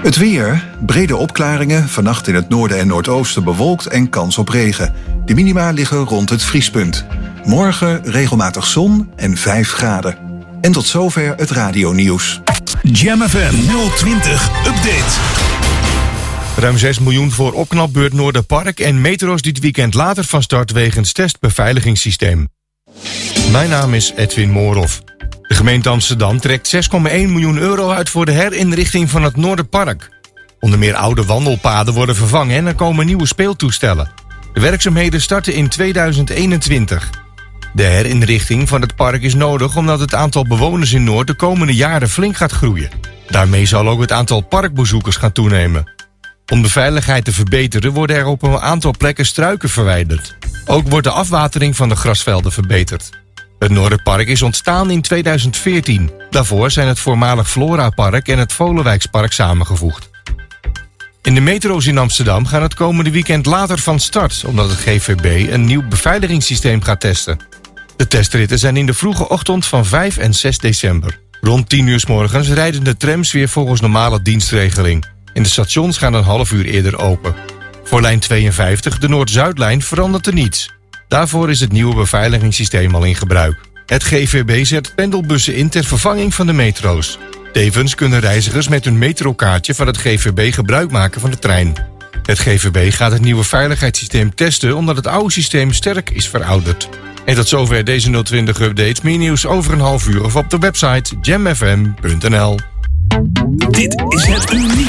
Het weer, brede opklaringen, vannacht in het noorden en noordoosten bewolkt en kans op regen. De minima liggen rond het vriespunt. Morgen regelmatig zon en 5 graden. En tot zover het radionieuws. Jam FM 020 Update. Ruim 6 miljoen voor opknapbeurt Noorderpark en metro's dit weekend later van start wegens testbeveiligingssysteem. Mijn naam is Edwin Moorhoff. De gemeente Amsterdam trekt 6,1 miljoen euro uit voor de herinrichting van het Noorderpark. Onder meer oude wandelpaden worden vervangen en er komen nieuwe speeltoestellen. De werkzaamheden starten in 2021. De herinrichting van het park is nodig omdat het aantal bewoners in Noord de komende jaren flink gaat groeien. Daarmee zal ook het aantal parkbezoekers gaan toenemen. Om de veiligheid te verbeteren worden er op een aantal plekken struiken verwijderd. Ook wordt de afwatering van de grasvelden verbeterd. Het Noorderpark is ontstaan in 2014. Daarvoor zijn het voormalig Flora-park en het Volenwijkspark samengevoegd. In de metro's in Amsterdam gaan het komende weekend later van start... omdat het GVB een nieuw beveiligingssysteem gaat testen. De testritten zijn in de vroege ochtend van 5 en 6 december. Rond 10 uur s morgens rijden de trams weer volgens normale dienstregeling. En de stations gaan een half uur eerder open. Voor lijn 52, de Noord-Zuidlijn, verandert er niets. Daarvoor is het nieuwe beveiligingssysteem al in gebruik. Het GVB zet pendelbussen in ter vervanging van de metro's. Tevens kunnen reizigers met hun metrokaartje van het GVB gebruik maken van de trein. Het GVB gaat het nieuwe veiligheidssysteem testen omdat het oude systeem sterk is verouderd. En tot zover deze 020 update. Meer nieuws over een half uur of op de website jamfm.nl. Dit is het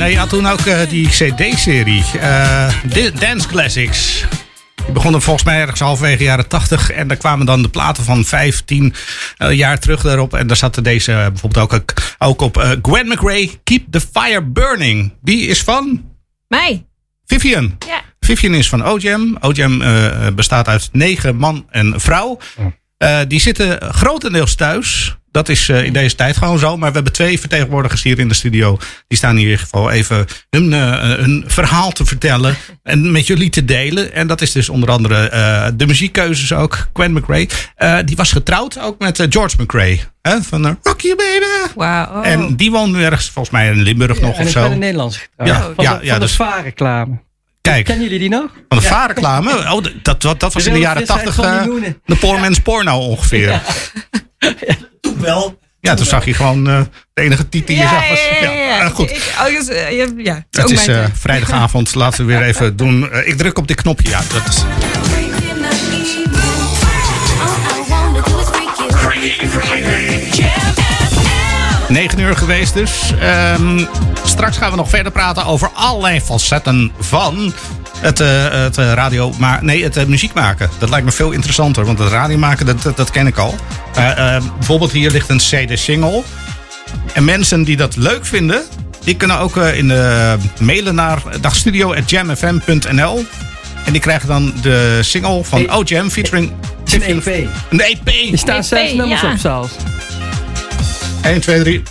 nee, je had toen ook eh, die CD-serie, eh, Dance Classics. Die begonnen volgens mij ergens halverwege jaren 80. En daar kwamen dan de platen van 15 uh, eh, jaar terug daarop. En daar zaten deze bijvoorbeeld ook, ook op. Gwen McRae, Keep the Fire Burning. Die is van? Mij. Vivian. Ja. Vivian is van OJM. OJM bestaat uit negen man en vrouw. die zitten grotendeels thuis. Dat is eh, in deze tijd gewoon zo. Maar we hebben twee vertegenwoordigers hier in de studio. Die staan hier in ieder geval even hun, eh, hun verhaal te vertellen. En met jullie te delen. En dat is dus onder andere eh, de muziekkeuzes ook. Gwen McRae. Eh, die was getrouwd ook met eh, George McRae. Hè, van Rock You Baby. Wauw. En die woont nu ergens volgens mij in Limburg nog en of ik zo. ben een Nederlands getrouwd. Ja, van ja, de, ja, van dus-. Kijk. Kennen jullie die nog? Van de Ja. vaarreclame? Oh, dat, dat, dat was in de jaren tachtig eh, de poor man's porno ongeveer. Toen wel. Ja, toen zag je gewoon eh, de enige titel die je zag was... ja, ja, goed. Ik, oh, dus, eh, ja, ja, het is Het eh, vrijdagavond. Laten we weer even doen. Ik druk op dit knopje. Ja, dat is... 9 uur geweest dus. Ehm, straks gaan we nog verder praten over allerlei facetten van het, eh, het eh, radio... Maar nee, het eh, muziek maken. Dat lijkt me veel interessanter. Want het radio maken, dat, dat, dat ken ik al. Bijvoorbeeld hier ligt een CD-single. En mensen die dat leuk vinden... die kunnen ook eh, in de mailen naar dagstudio.jamfm.nl. En die krijgen dan de single van Oh Jam featuring... Een EP. Een EP. Er staan zes nummers op zelfs. 1, 2, 3.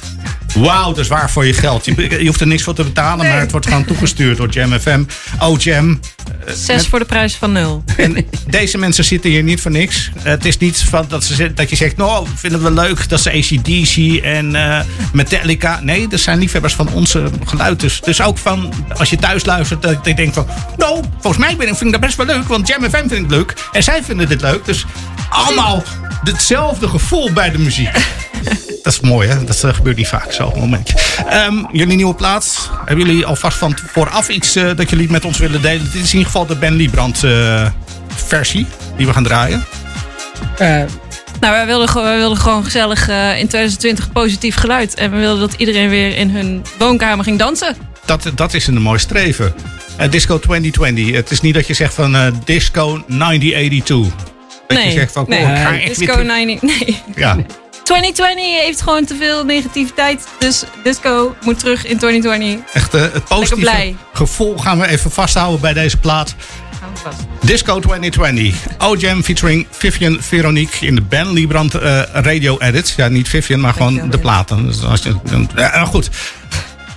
Wauw, dat is waar voor je geld. Je, je hoeft er niks voor te betalen, maar het wordt gewoon toegestuurd door Jam FM. Oh, Jam. Zes met- voor de prijs van nul. En deze mensen zitten hier niet voor niks. Het is niet van dat, ze, dat je zegt, nou, vinden we leuk dat ze ACDC en eh, Metallica. Nee, dat zijn liefhebbers van onze geluid. Dus, dus ook van, als je thuis luistert, dat je denkt van, nou, volgens mij vind ik dat best wel leuk. Want Jam FM vind ik leuk. En zij vinden dit leuk. Dus allemaal hetzelfde gevoel bij de muziek. Dat is mooi, hè? Dat eh, gebeurt niet vaak zo. Momentje. Ehm, jullie nieuwe plaats. Hebben jullie alvast van vooraf iets eh, dat jullie met ons willen delen? Dit is in ieder geval de Ben Liebrand eh, versie die we gaan draaien. Nou, wij wilden, wij wilden gewoon gezellig in 2020 positief geluid. En we wilden dat iedereen weer in hun woonkamer ging dansen. Dat, dat is een mooi streven. Disco 2020. Het is niet dat je zegt van Disco 1982. Dat nee, je zegt van, nee. ik ga echt Disco weer... 90, nee. Ja. 2020 heeft gewoon te veel negativiteit. Dus disco moet terug in 2020. Echt eh, het positieve blij. gevoel gaan we even vasthouden bij deze plaat. Hou vast. Disco 2020. O-Jam featuring Vivian Veronique in de Ben Liebrand eh, radio edits. Ja, niet Vivian, maar gewoon de platen. Dus als je, dan- ja, nou goed.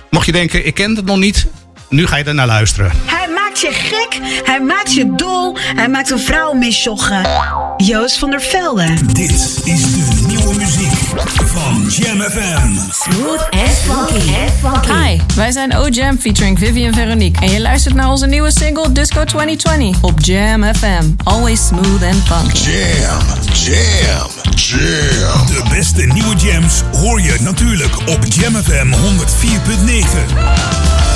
Mocht je denken, ik ken het nog niet. Nu ga je er naar luisteren. Hij maakt je gek, hij maakt je dol, hij maakt een vrouw misjoggen. Joost van der Velde. Dit is de nieuwe muziek van Jam FM. Smooth and funky. Hi, wij zijn O-Jam featuring Vivian Veronique. En je luistert naar onze nieuwe single Disco 2020 op Jam FM. Always smooth and funky. Jam, jam, jam. De beste nieuwe jams hoor je natuurlijk op Jam FM 104.9.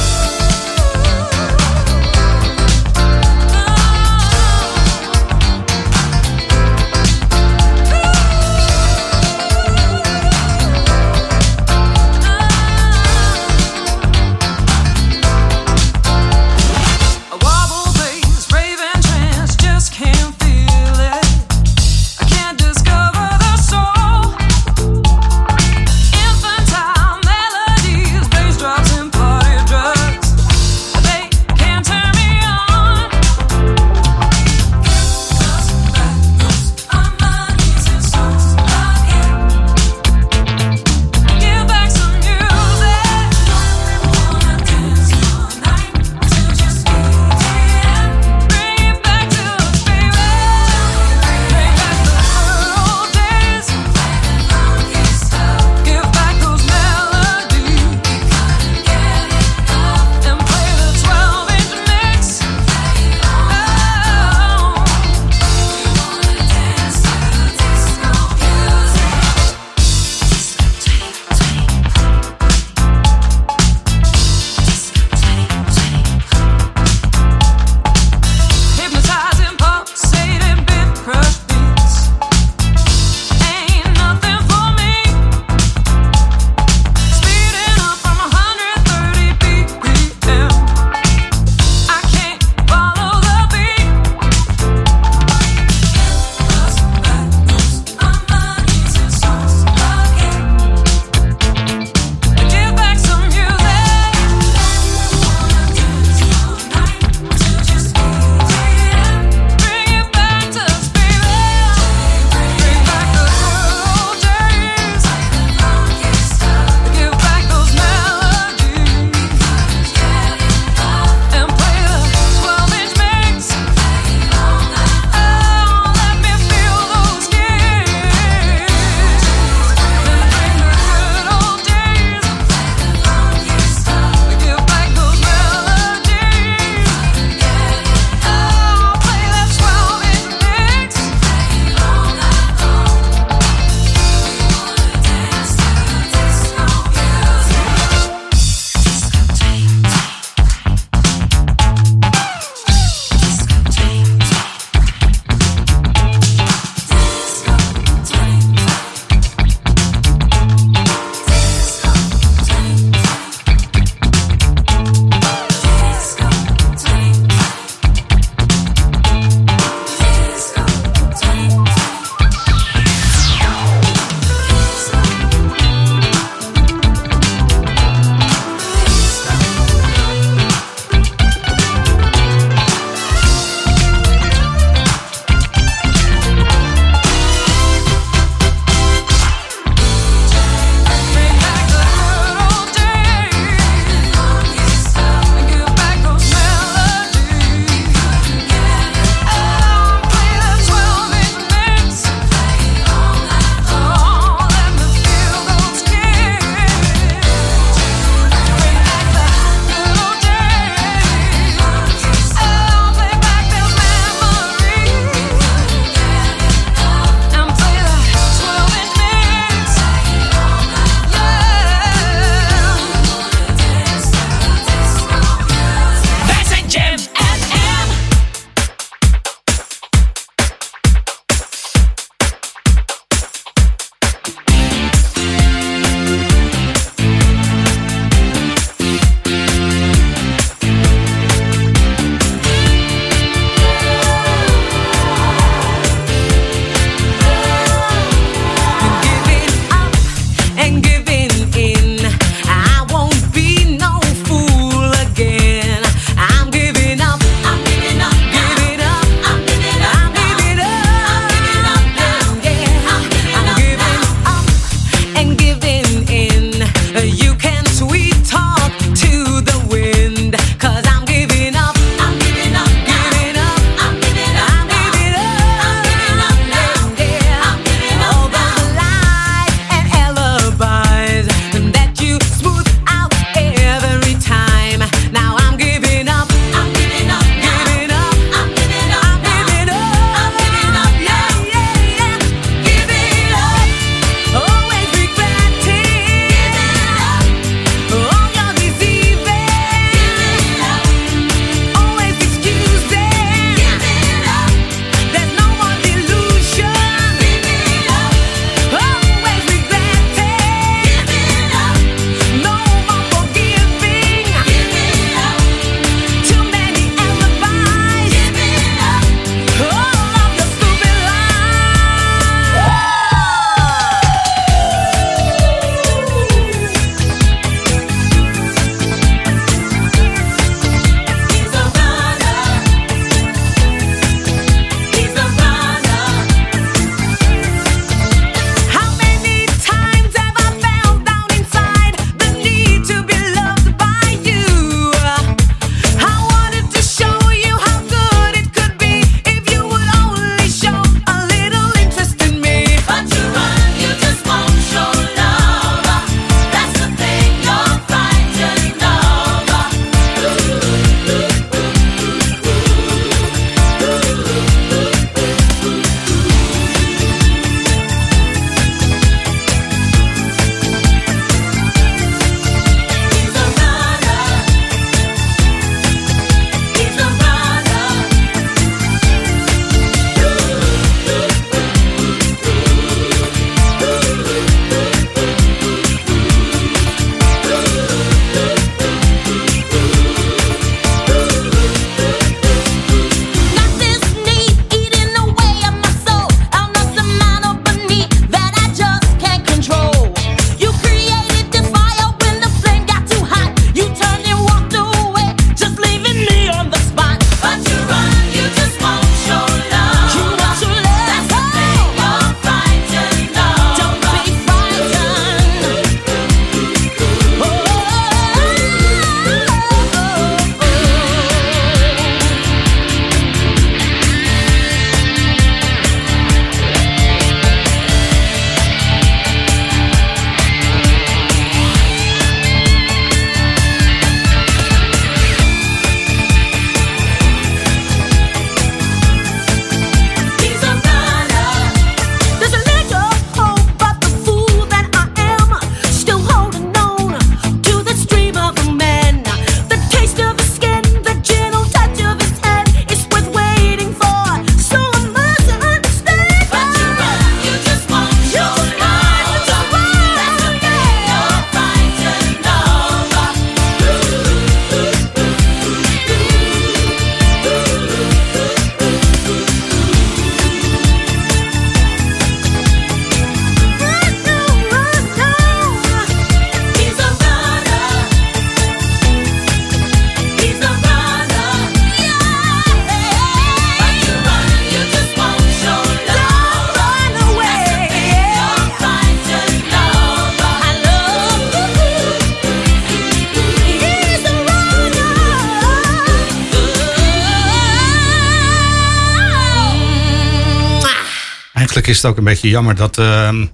is het ook een beetje jammer dat, ehm,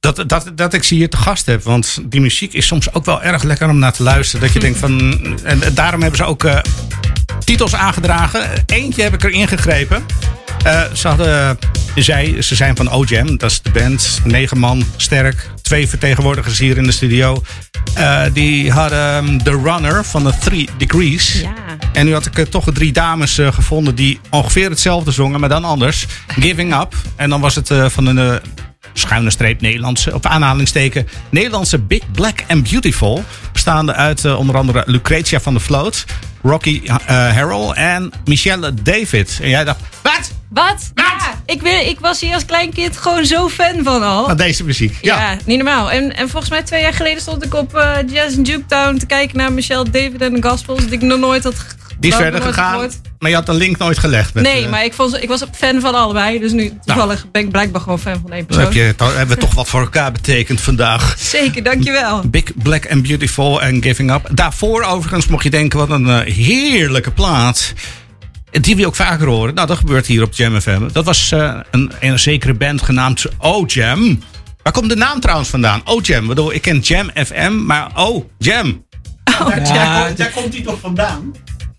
dat, dat, dat ik ze hier te gast heb. Want die muziek is soms ook wel erg lekker om naar te luisteren. Dat je denkt van. En daarom hebben ze ook eh, titels aangedragen. Eentje heb ik erin gegrepen. Eh, ze, hadden, zij, ze zijn van OJam, dat is de band. Negen man sterk. Twee vertegenwoordigers hier in de studio. Eh, die hadden ehm, The Runner van de Three Degrees. Ja. En nu had ik eh, toch drie dames eh, gevonden die ongeveer hetzelfde zongen, maar dan anders. Giving Up. En dan was het eh, van een schuine streep Nederlandse, op aanhalingsteken, Nederlandse Big Black and Beautiful. Bestaande uit onder andere Lucretia van der Vloot, Rocky eh Harrell en Michelle David. En jij dacht, wat? Wat? Ja, ik, ben, ik was hier als klein kind gewoon zo fan van al. Van deze muziek. Ja. Ja, niet normaal. En, en volgens mij twee jaar geleden stond ik op eh, Jazz in Juketown te kijken naar Michelle David en de Gospels. Die ik nog nooit had Die is verder gegaan, gehoord. maar je had de link nooit gelegd. Met, Nee, eh, maar ik, vond, ik was fan van allebei. Dus nu toevallig ben ik blijkbaar gewoon fan van één persoon. heb je, hebben we toch wat voor elkaar betekend vandaag. Zeker, dankjewel. Big Black and Beautiful en Giving Up. Daarvoor overigens mocht je denken, wat een eh, heerlijke plaat. Die je ook vaker horen. Nou, dat gebeurt hier op Jam FM. Dat was eh, een, een zekere band genaamd O-Jam. Waar komt de naam trouwens vandaan? O-Jam. Ik bedoel, ik ken Jam FM, maar O-Jam. daar, daar, komt- daar komt hij toch vandaan?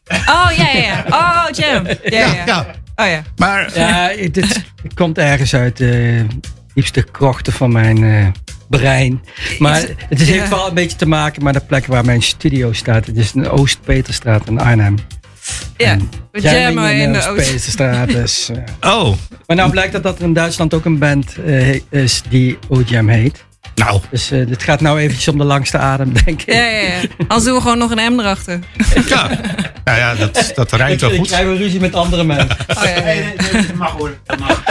Oh, ja, ja, ja. Oh, Jam. Ja, ja. Oh, ja. Maar, Ja, dit het komt ergens uit de diepste krochten van mijn eh, brein. Maar het is, Ja. heeft wel een beetje te maken met de plek waar mijn studio staat. Het is in Oost-Peterstraat in Arnhem. Ja, we jammen in de Oost. Oost-Peterstraat. Dus, eh. Oh. Maar nou blijkt dat, dat er in Duitsland ook een band eh, is die O-Jam heet. Nou. Dus eh, dit gaat nou eventjes om de langste adem, denk ik. Ja, ja, ja. Anders doen we gewoon nog een M erachter. Ja, nou ja, dat, dat rijmt wel Ik goed. krijg wel ruzie met andere mensen. Oh, ja, ja. Nee, nee, nee, dat mag hoor. Dat mag.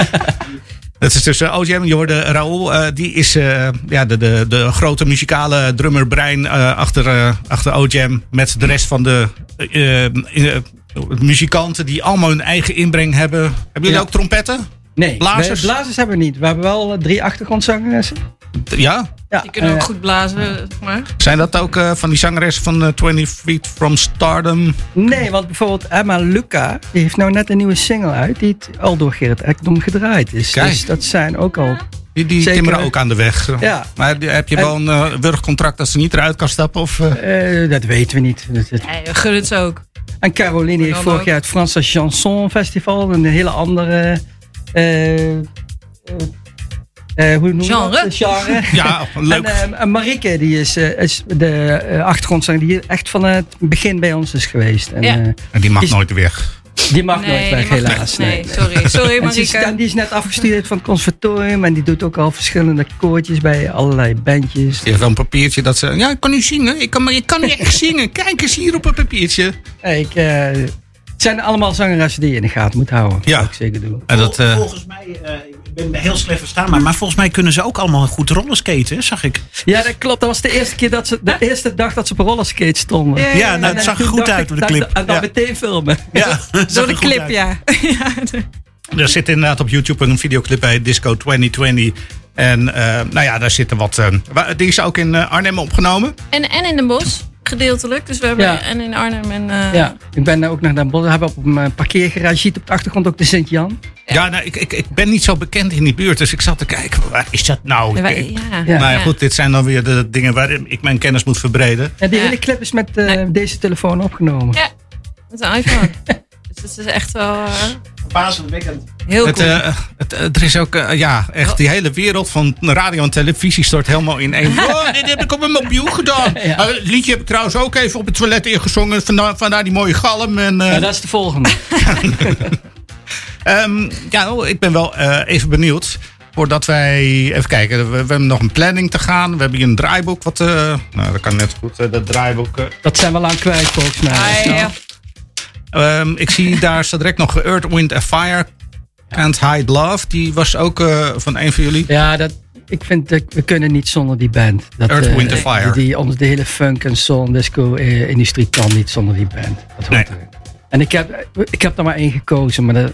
Dat is dus uh, OJM. Je hoorde Raoul. eh, die is eh, ja, de, de, de grote muzikale drummerbrein eh, achter, eh achter OJM. Met de rest van de eh, eh, muzikanten die allemaal hun eigen inbreng hebben. Hebben jullie Ja. ook trompetten? Nee, Blazers? hebben we niet. We hebben wel eh, drie achtergrondzangeressen. Ja? Ja, Die kunnen ook goed blazen, zeg maar. Zijn dat ook eh, van die zangeressen van eh, 20 Feet from Stardom? Nee, want bijvoorbeeld Emma Luca, die heeft nou net een nieuwe single uit, die al door Gerrit Ekdom gedraaid is. Kijk. Dus dat zijn ook al... Die, die Zeker. timmeren ook aan de weg. Ja. Maar heb je wel een eh, wurgcontract dat ze niet eruit kan stappen? Of, dat weten we niet. Dat- dat- Nee, we gunnen het ze ook. En Caroline heeft vorig ook. jaar het Franse Chanson Festival, een hele andere... eh, eh, eh, hoe noem je Genre? dat? Genre. Ja, leuk. En, en Marike, die is, eh, is de eh, achtergrondzanger die echt van het begin bij ons is geweest. En, Ja. eh, En die mag is- nooit weg. die mag Nee, nooit weg, helaas. Nee, sorry. Sorry, ze Marike. en die is net afgestudeerd van het conservatorium en die doet ook al verschillende koortjes bij allerlei bandjes. Die heeft wel een papiertje dat ze... Ja, ik kan nu zingen. Ik kan, maar ik kan nu echt zingen. Kijk eens hier op een papiertje. Ik, eh, zijn allemaal zangeressen die je in de gaten moet houden. Ja. Dat ik zeker doen. En dat, eh, Volgens mij, eh, ik ben heel slecht verstaan, maar, maar volgens mij kunnen ze ook allemaal goed rollerskaten, zag ik. Ja, dat klopt. Dat was de eerste keer dat ze, de eerste dag dat ze op rollerskate stonden. Ja, ja, Ja, nou, En het zag er goed uit door de dat- clip. En dan Ja. meteen filmen. Ja, Door de clip, ja. Er zit inderdaad op YouTube een videoclip bij Disco 2020. En eh, nou ja, daar zitten wat... eh, wa- die is ook in eh, Arnhem opgenomen. En, en in Den Bosch, gedeeltelijk. Dus we hebben Ja. en in Arnhem en... eh, Ja, ik ben ook naar Den Bosch. We hebben op een eh, parkeergarage, ziet op de achtergrond ook de Sint-Jan. Ja, nou, ik, ik, ik ben niet zo bekend in die buurt. Dus ik zat te kijken, waar is dat nou? Ja, wij- ja. Ja. Nou ja, Ja. goed, dit zijn dan weer de dingen waar ik mijn kennis moet verbreden. En die Ja. hele clip is met eh, Nee. deze telefoon opgenomen. Ja, met een iPhone. dus het is echt wel eh, weekend. heel Het, cool. eh, het, eh, er is ook, eh, ja, echt die hele wereld van radio en televisie stort helemaal in één. Oh, dit heb ik op mijn mobiel gedaan. Ja. Het liedje heb ik trouwens ook even op het toilet ingezongen. Vandaar, vandaar die mooie galm. En, eh, Ja, dat is de volgende. Ehm, ja, nou, ik ben wel eh, even benieuwd. Voordat wij even kijken, we, we hebben nog een planning te gaan. We hebben hier een draaiboek. Wat, eh, nou, dat kan net goed. dat draaiboek. Dat zijn we lang kwijt volgens mij. Ah, ja, Ehm, ik zie daar staat direct nog Earth, Wind and Fire. Can't Hide Love. Die was ook eh, van een van jullie. Ja, dat, ik vind dat we kunnen niet zonder die band. Dat, Earth, eh, Wind and Fire. Die, ons, de hele funk en soul en disco eh, industrie kan niet zonder die band. Dat hoort Nee. En ik heb, ik heb er maar één gekozen, maar dat,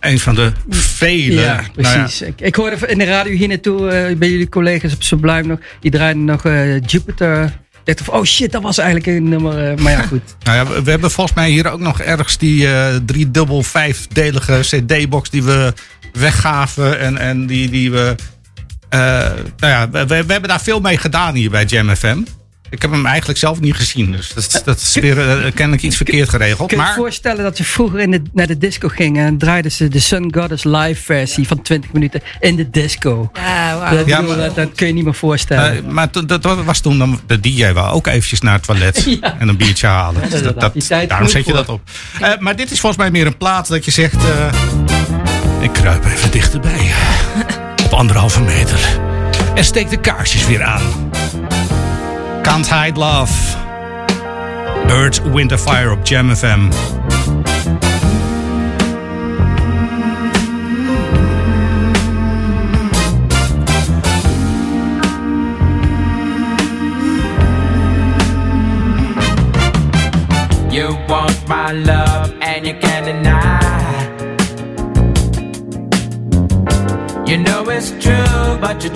Een van de vele. ja, nou precies. Ik, ik hoorde in de radio hier naartoe bij jullie collega's op Sublime nog, die draaiden nog eh, Jupiter. Dacht oh shit, dat was eigenlijk een nummer. eh, maar ja, goed. Nou ja, we, hebben volgens mij hier ook nog ergens die eh drie dubbel vijfdelige CD-box die we weggaven en, en die, die we. eh, nou ja, we, we hebben daar veel mee gedaan hier bij Jam FM. Ik heb hem eigenlijk zelf niet gezien, dus dat, dat is weer eh, kennelijk iets verkeerd geregeld. Kun je je voorstellen dat je vroeger in de, naar de disco ging en draaiden ze de Sun Goddess live versie van 20 minuten in de disco. Ja, Dat, Ja, bedoel, maar- dat, dat kun je niet meer voorstellen. Eh, maar dat was toen dan de DJ wou ook eventjes naar het toilet Ja. en een biertje halen. Dus dat, daarom zet je dat op. Eh, maar dit is volgens mij meer een plaat dat je zegt. eh, ik kruip even dichterbij. op anderhalve meter. En steek de kaarsjes weer aan. Can't hide love. Earth, and Fire op Jam FM. You want my love and you can't deny. You know it's true, but you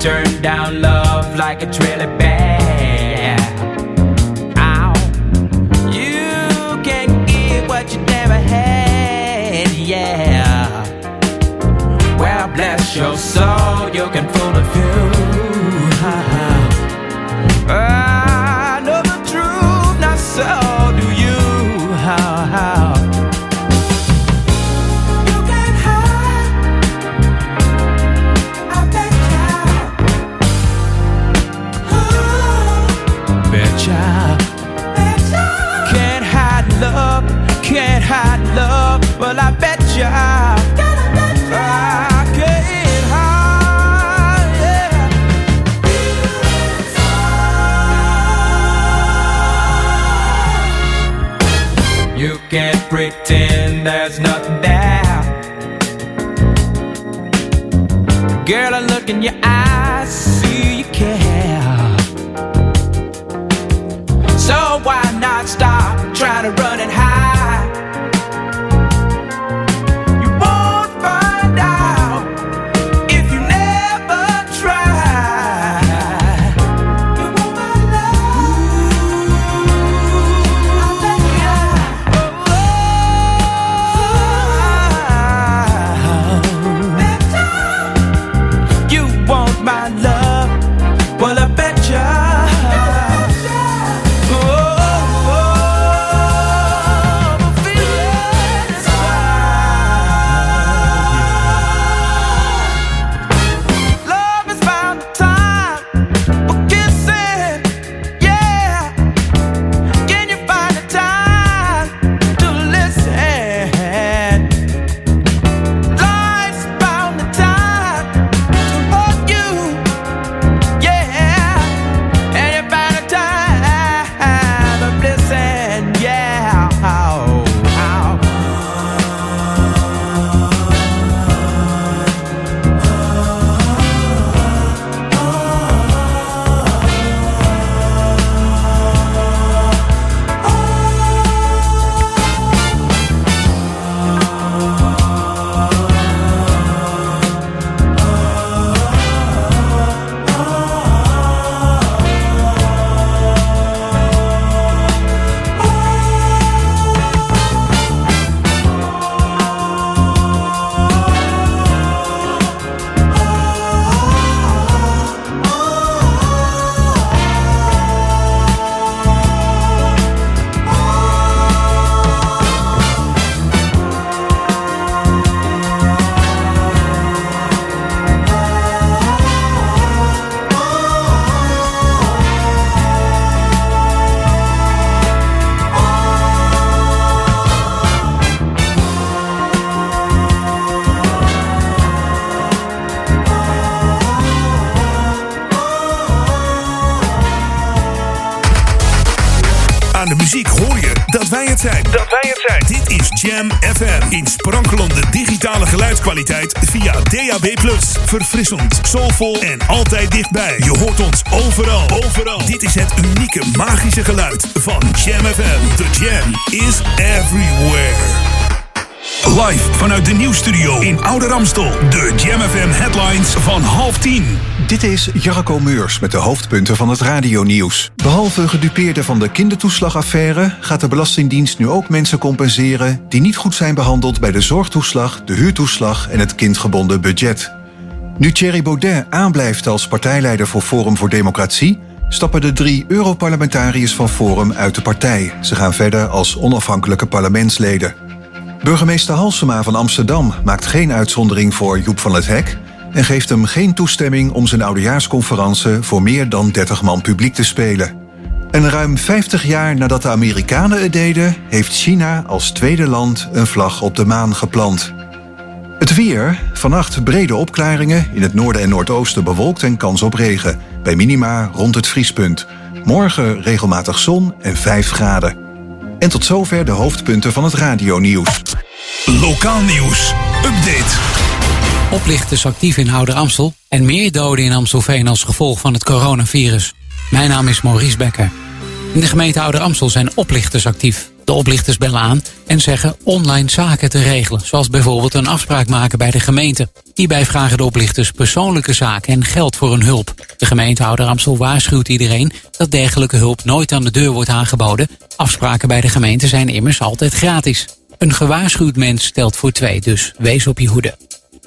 turn down love like it's really bad. Ow. You can get what you never had. Yeah. Well, bless your soul, you can pretend there's nothing there. Girl, I look in your eyes, see you care. So why not stop trying to run and hide? In sprankelende digitale geluidskwaliteit via DAB+. Verfrissend, soulvol en altijd dichtbij. Je hoort ons overal. Overal. Dit is het unieke magische geluid van Jam FM. The Jam is everywhere. Live vanuit de nieuwstudio in Oude Ramstel. De Jam FM headlines van half tien. Dit is Jarko Meurs met de hoofdpunten van het radionieuws. Behalve gedupeerden van de kindertoeslagaffaire... gaat de Belastingdienst nu ook mensen compenseren... die niet goed zijn behandeld bij de zorgtoeslag, de huurtoeslag... en het kindgebonden budget. Nu Thierry Baudet aanblijft als partijleider voor Forum voor Democratie... stappen de drie Europarlementariërs van Forum uit de partij. Ze gaan verder als onafhankelijke parlementsleden. Burgemeester Halsema van Amsterdam maakt geen uitzondering voor Joep van het Hek en geeft hem geen toestemming om zijn oudejaarsconferentie voor meer dan 30 man publiek te spelen. En ruim 50 jaar nadat de Amerikanen het deden, heeft China als tweede land een vlag op de maan geplant. Het weer, vannacht brede opklaringen, in het noorden en noordoosten bewolkt en kans op regen, bij minima rond het vriespunt. Morgen regelmatig zon en 5 graden. En tot zover de hoofdpunten van het radionieuws. Lokaal nieuws. Update. Oplichters actief in Ouder Amstel en meer doden in Amstelveen als gevolg van het coronavirus. Mijn naam is Maurice Becker. In de gemeente Ouder Amstel zijn oplichters actief. De oplichters bellen aan en zeggen online zaken te regelen, zoals bijvoorbeeld een afspraak maken bij de gemeente. Hierbij vragen de oplichters persoonlijke zaken en geld voor hun hulp. De gemeente Ouder Amstel waarschuwt iedereen dat dergelijke hulp nooit aan de deur wordt aangeboden. Afspraken bij de gemeente zijn immers altijd gratis. Een gewaarschuwd mens stelt voor twee, dus wees op je hoede.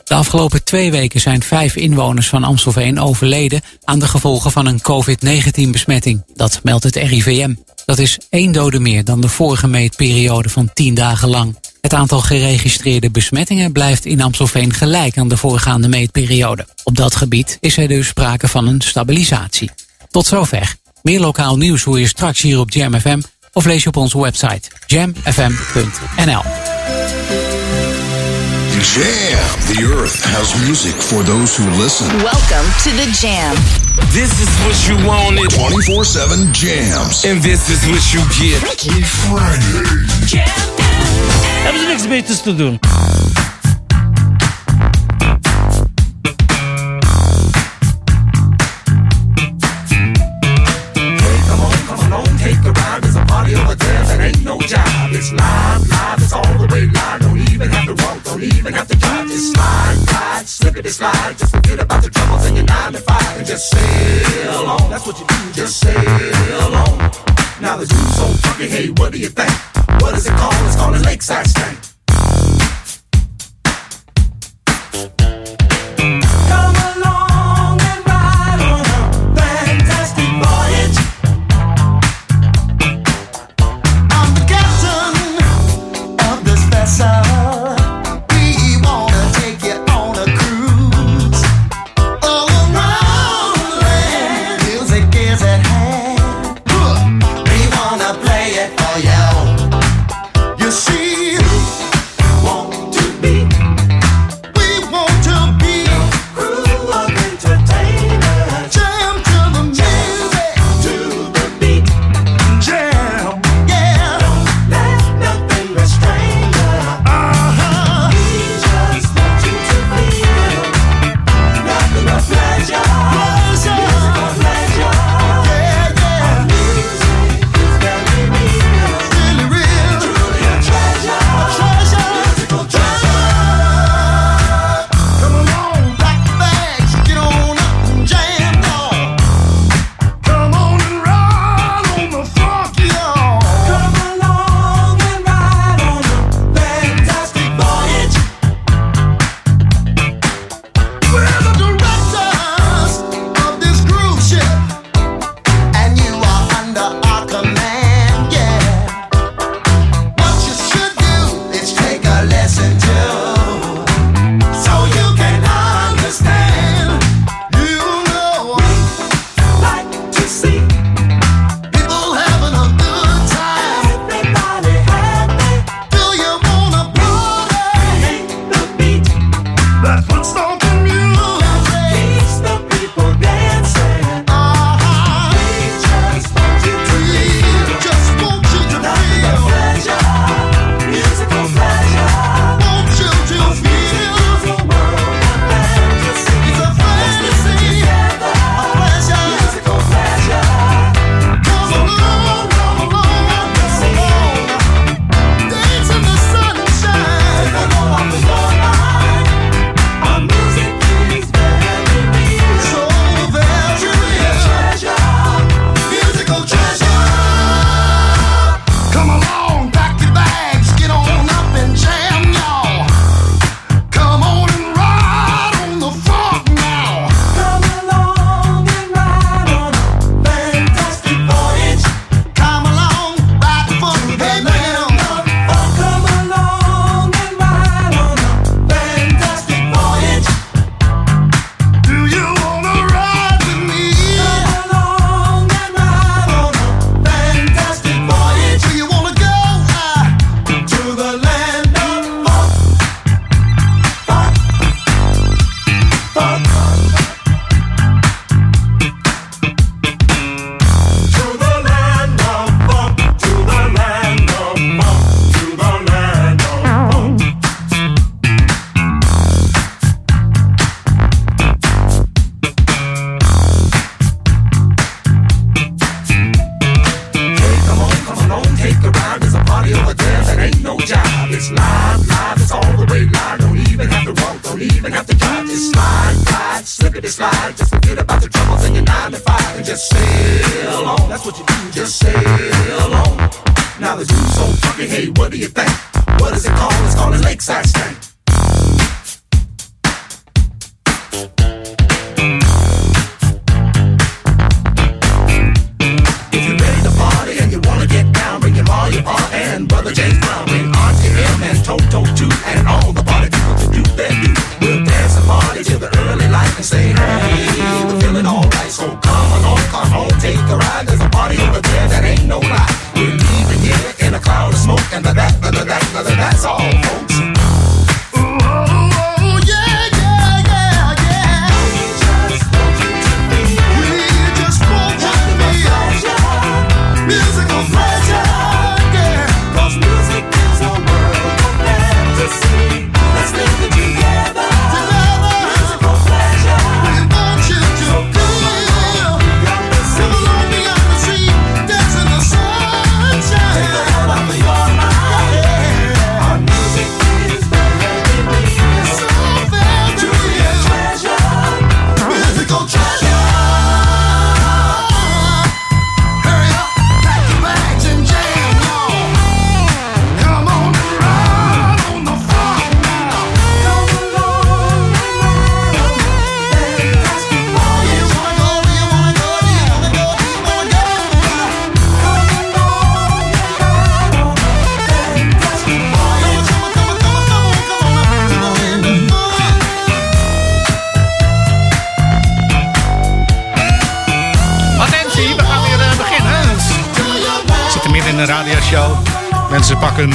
De afgelopen twee weken zijn vijf inwoners van Amstelveen overleden aan de gevolgen van een COVID-19-besmetting. Dat meldt het RIVM. Dat is één dode meer dan de vorige meetperiode van tien dagen lang. Het aantal geregistreerde besmettingen blijft in Amstelveen gelijk aan de voorgaande meetperiode. Op dat gebied is er dus sprake van een stabilisatie. Tot zover. Meer lokaal nieuws hoor je straks hier op Jam FM of lees je op onze website jamfm.nl. Jam. The earth has music for those who listen. Welcome to the Jam. This is what you wanted. 24 7 jams. And this is what you get. Freaky Friday. Hebben ze niks beters te slippity slide. Just forget about the troubles and your nine to five and just sail on. That's what you do, just sail on. Now the dude's so funky, hey, what do you think? What is it called? It's called a lakeside stank.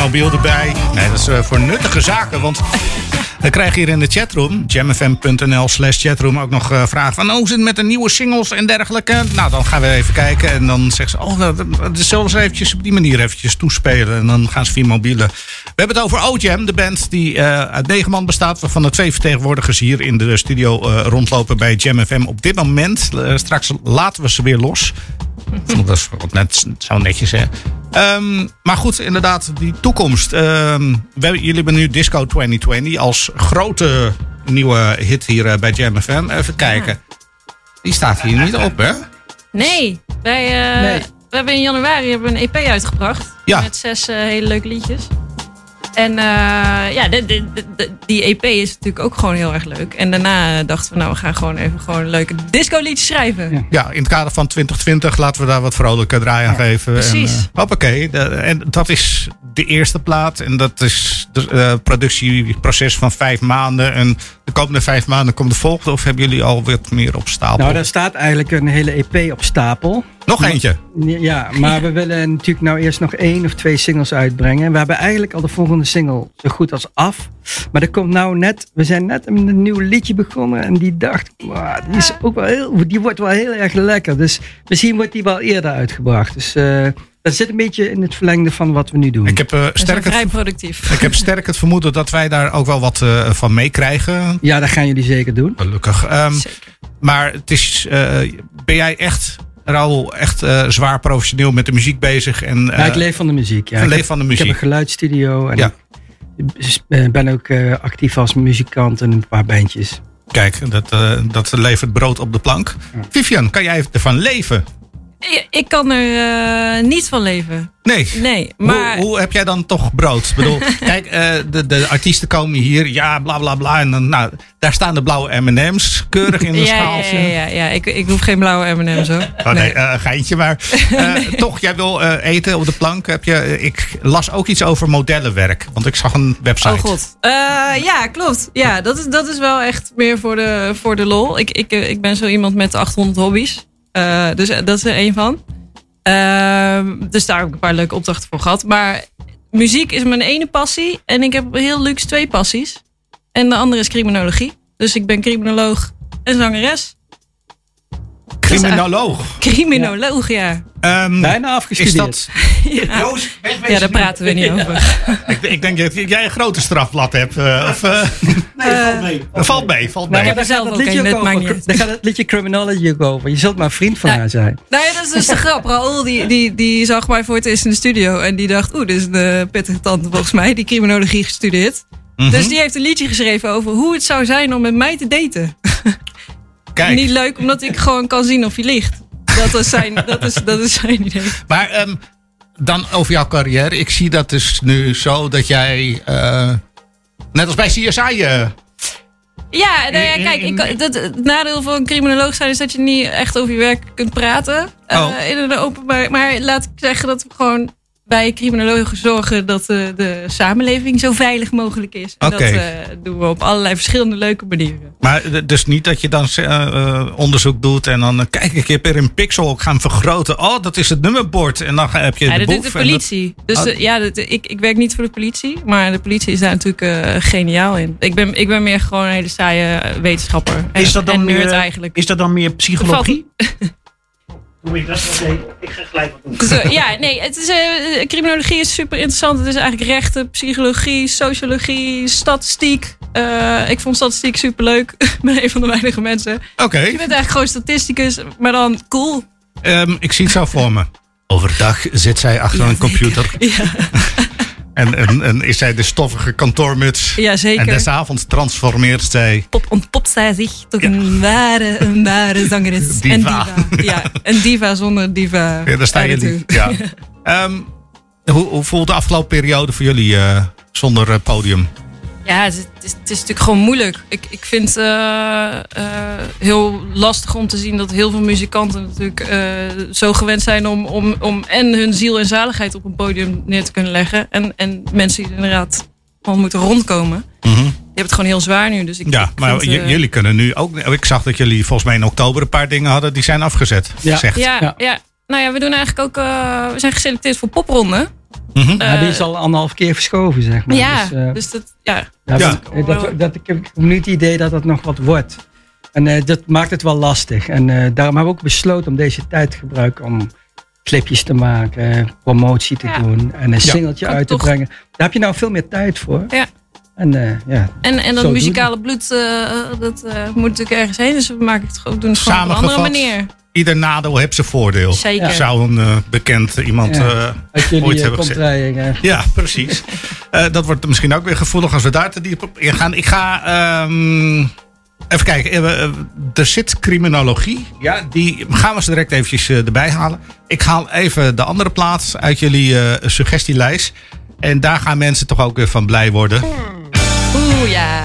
Mobiel erbij. Nee, dat is eh, voor nuttige zaken. Want we krijgen hier in de chatroom, jamfm.nl slash chatroom, ook nog eh, vragen van... Oh, hoe zit het met de nieuwe singles en dergelijke? Nou, dan gaan we even kijken. En dan zeggen ze, oh, dat- dat- zullen ze eventjes op die manier eventjes toespelen. En dan gaan ze via mobielen. We hebben het over O-Jam, de band die eh, uit negen man bestaat... waarvan de twee vertegenwoordigers hier in de studio rondlopen bij Jam FM. Op dit moment, straks laten we ze weer los. Dat is wat net zo netjes, hè. Ehm, maar goed, inderdaad, die toekomst. Ehm, we, jullie hebben nu Disco 2020 als grote nieuwe hit hier eh, bij Jam FM. Even kijken. Die staat hier niet op, hè? Nee, wij, eh, Nee. we hebben in januari hebben we een EP uitgebracht. Ja. Met zes eh, hele leuke liedjes. En eh, ja, de, de, de- de- die EP is natuurlijk ook gewoon heel erg leuk. En daarna dachten we, nou, we gaan gewoon even gewoon leuke disco liedjes schrijven. Ja, in het kader van 2020 laten we daar wat vrolijke draai aan geven. precies. En, eh, hoppakee. En dat is de eerste plaat. En dat is het eh, productieproces van vijf maanden. En de komende vijf maanden komt de volgende. Of hebben jullie al wat meer op stapel? Nou, daar staat eigenlijk een hele EP op stapel. Nog eentje? Ja, maar we willen natuurlijk nou eerst nog één of twee singles uitbrengen. We hebben eigenlijk al de volgende single zo goed als af. Maar er komt nou net, we zijn net met een nieuw liedje begonnen. En die dacht, "Wow, die, is ook wel heel, die wordt wel heel erg lekker. Dus misschien wordt die wel eerder uitgebracht. Dus eh, dat zit een beetje in het verlengde van wat we nu doen. Ik heb eh, zijn sterk het vrij productief. Ik heb sterk het vermoeden dat wij daar ook wel wat eh, van meekrijgen. Ja, dat gaan jullie zeker doen. Gelukkig. Ehm, Maar het is, eh, ben jij echt, Raoul, echt eh, zwaar professioneel met de muziek bezig? En, ja, ik leef van de muziek. Ja. Ik leeft heb- van de Ik muziek. heb een geluidsstudio en Ja. ik ben ook eh, actief als muzikant in een paar bandjes. Kijk, dat, eh, dat levert brood op de plank. Vivian, kan jij ervan leven? Ik, kan er eh, niet van leven. Nee. Nee, maar... Hoe, hoe heb jij dan toch brood? Ik bedoel, kijk, eh, de, de artiesten komen hier, ja, bla bla bla. En dan, nou, daar staan de blauwe MM's keurig in een ja, ja, schaaltje. ja, ja, ja. Ik, ik hoef geen blauwe M&M's hoor. Oh nee, eh, geintje. Maar toch, jij wil eten op de plank. Heb je, ik las ook iets over modellenwerk. Want ik zag een website. Oh god. Ja, klopt. Ja, dat is, dat is wel echt meer voor de, voor de lol. Ik, ik, ik ben zo iemand met 800 hobby's. Eh, dus eh, dat is er één van. Ehm, dus daar heb ik een paar leuke opdrachten voor gehad. Maar muziek is mijn ene passie. En ik heb heel luxe twee passies. En de andere is criminologie. Dus ik ben criminoloog en zangeres. Criminoloog. Criminoloog, ja. Ehm, Bijna afgestudeerd. Is dat, Ja, ja daar praten we niet over. ik, ik denk dat jij een grote strafblad hebt. eh, of, eh, Nee, valt mee. valt mee, valt Nou, mee. maar daar zelf ook liedje een, over. daar gaat het liedje Criminology ook over. Je zult maar vriend van haar zijn. Nou ja, dat is dus de grap. Raoul die, die, die zag mij voor het eerst in de studio. En die dacht, oeh, dit is een pittige tante volgens mij. Die criminologie gestudeerd. Mhm. Dus die heeft een liedje geschreven over hoe het zou zijn om met mij te daten. kijk. niet leuk omdat ik gewoon kan zien of je ligt. Dat is zijn, dat is, dat is zijn idee. Maar ehm, dan over jouw carrière. Ik zie dat dus nu zo dat jij, eh, net als bij CSI, eh, Ja, nou ja, kijk, ik, dat, het nadeel van een criminoloog zijn is dat je niet echt over je werk kunt praten. eh, Oh. in een openbaar. Maar laat ik zeggen dat we gewoon bij criminologen zorgen dat de, de samenleving zo veilig mogelijk is. En Oké. dat eh, doen we op allerlei verschillende leuke manieren. Maar eh, dus niet dat je dan eh, eh, onderzoek doet en dan eh, kijk ik heb er een pixel, ik ga hem vergroten. Oh, dat is het nummerbord. En dan heb je Ja, de dat doet de dat- politie. Dus Oh. eh, ja, dat, ik, ik werk niet voor de politie, maar de politie is daar natuurlijk eh, geniaal in. Ik ben, ik ben meer gewoon een hele saaie eh, wetenschapper. En, Is dat dan meer, eigenlijk. Is dat dan meer psychologie? Ik dat? Nee, ik ga gelijk wat doen. Ja, nee, het is, eh, criminologie is super interessant. Het is eigenlijk rechten, psychologie, sociologie, statistiek. Eh, ik vond statistiek super leuk. ik ben een van de weinige mensen. Oké. Je bent eigenlijk gewoon statisticus, maar dan cool. Ehm, ik zie het zo voor me. Overdag zit zij achter een computer. En, en, en is zij de stoffige kantoormuts. Ja, zeker. En des avonds transformeert zij. Pop, ontpopt zij zich tot een ware, een ware zangeres. Diva. En diva. Ja, een diva zonder diva. Ja, daar sta je niet. Ja. Ehm, hoe, hoe voelt de afgelopen periode voor jullie eh, zonder eh, podium? Ja, het is, het, is, het is natuurlijk gewoon moeilijk. Ik, ik vind het eh, eh, heel lastig om te zien dat heel veel muzikanten natuurlijk eh, zo gewend zijn om, om, om en hun ziel en zaligheid op een podium neer te kunnen leggen. En, en mensen die inderdaad gewoon moeten rondkomen. Die hebben het gewoon heel zwaar nu. Dus ik, Ja, ik maar vind, jullie kunnen nu ook. Ik zag dat jullie volgens mij in oktober een paar dingen hadden die zijn afgezet. Zegt. Ja, ja. nou ja, we doen eigenlijk ook. eh, we zijn geselecteerd voor popronden. Mhm. Ja, die Eh, is al anderhalf keer verschoven, zeg maar. ja, Dus, eh, dus dat. Ja. ja, dat, eh, dat, dat, ik heb nu het idee dat het nog wat wordt. En eh, dat maakt het wel lastig. En eh, daarom hebben we ook besloten om deze tijd te gebruiken om clipjes te maken, promotie te doen en een Ja. singeltje uit te toch- brengen. Daar heb je nou veel meer tijd voor. Ja. En eh, ja. En, en dat muzikale bloed, eh, dat eh, moet natuurlijk ergens heen. Dus we maken het gewoon, doen het gewoon op een andere manier. Ieder nadeel heeft zijn voordeel. Zeker. Zou een eh, bekend iemand Ja. eh, Uit jullie ooit eh, hebben gezegd. Ja, precies. Eh, dat wordt misschien ook weer gevoelig als we daar te diep op ingaan. Ik ga ehm, even kijken. Er zit criminologie. Ja, die gaan we zo direct eventjes erbij halen. Ik haal even de andere plaats uit jullie eh, suggestielijst. En daar gaan mensen toch ook weer van blij worden. Oeh, ja.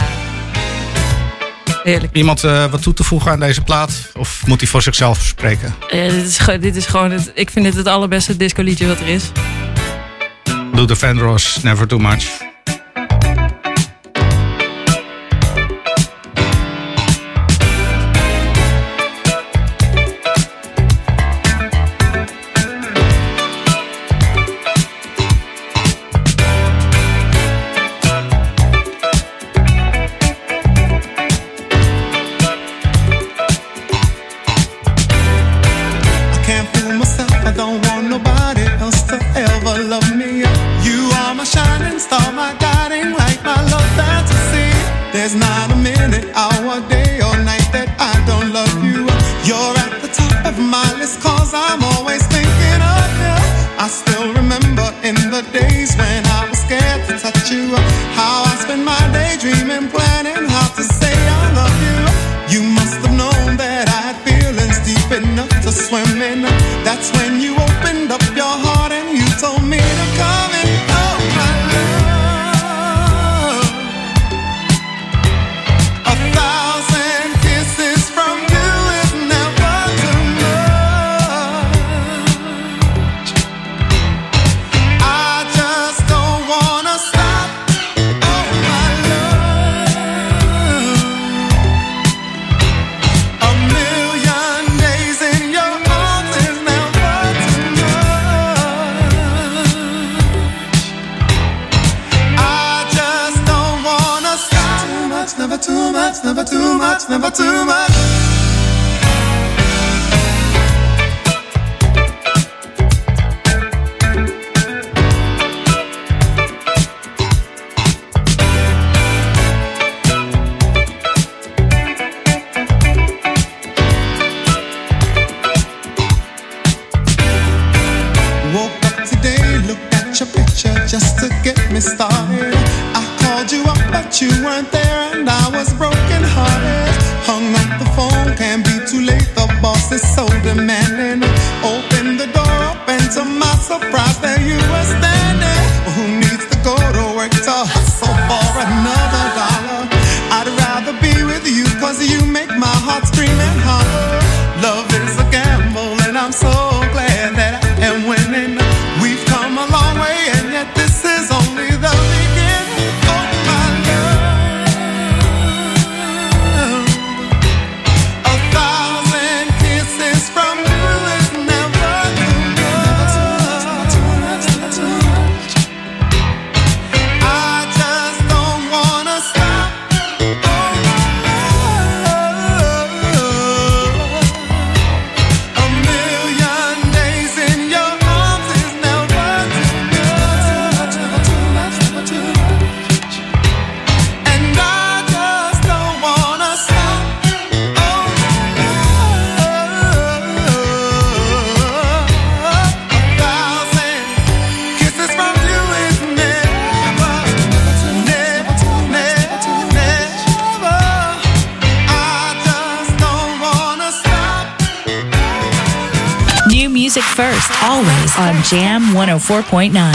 Heerlijk. Iemand eh, wat toe te voegen aan deze plaat? Of moet hij voor zichzelf spreken? Eh, dit, is, dit is gewoon, het, ik vind dit het allerbeste disco liedje wat er is. Doe de Vandross Never Too Much. 104.9.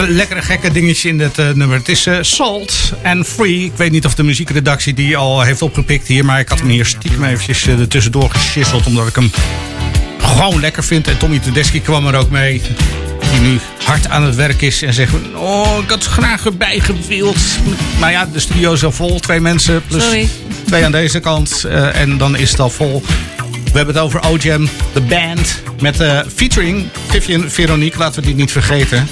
lekkere gekke dingetje in dit eh, nummer. Het is eh, Salt and Free. Ik weet niet of de muziekredactie die al heeft opgepikt hier. Maar ik had hem hier stiekem eventjes eh, er tussendoor geschisseld. Omdat ik hem gewoon lekker vind. En Tommy Tedeschi kwam er ook mee. Die nu hard aan het werk is. En zegt, oh, ik had graag erbij gewild. Maar ja, de studio is al vol. Twee mensen plus Sorry. twee aan deze kant. eh, en dan is het al vol. We hebben het over OJam, de band. Met eh, featuring Vivian Veronique, laten we die niet vergeten.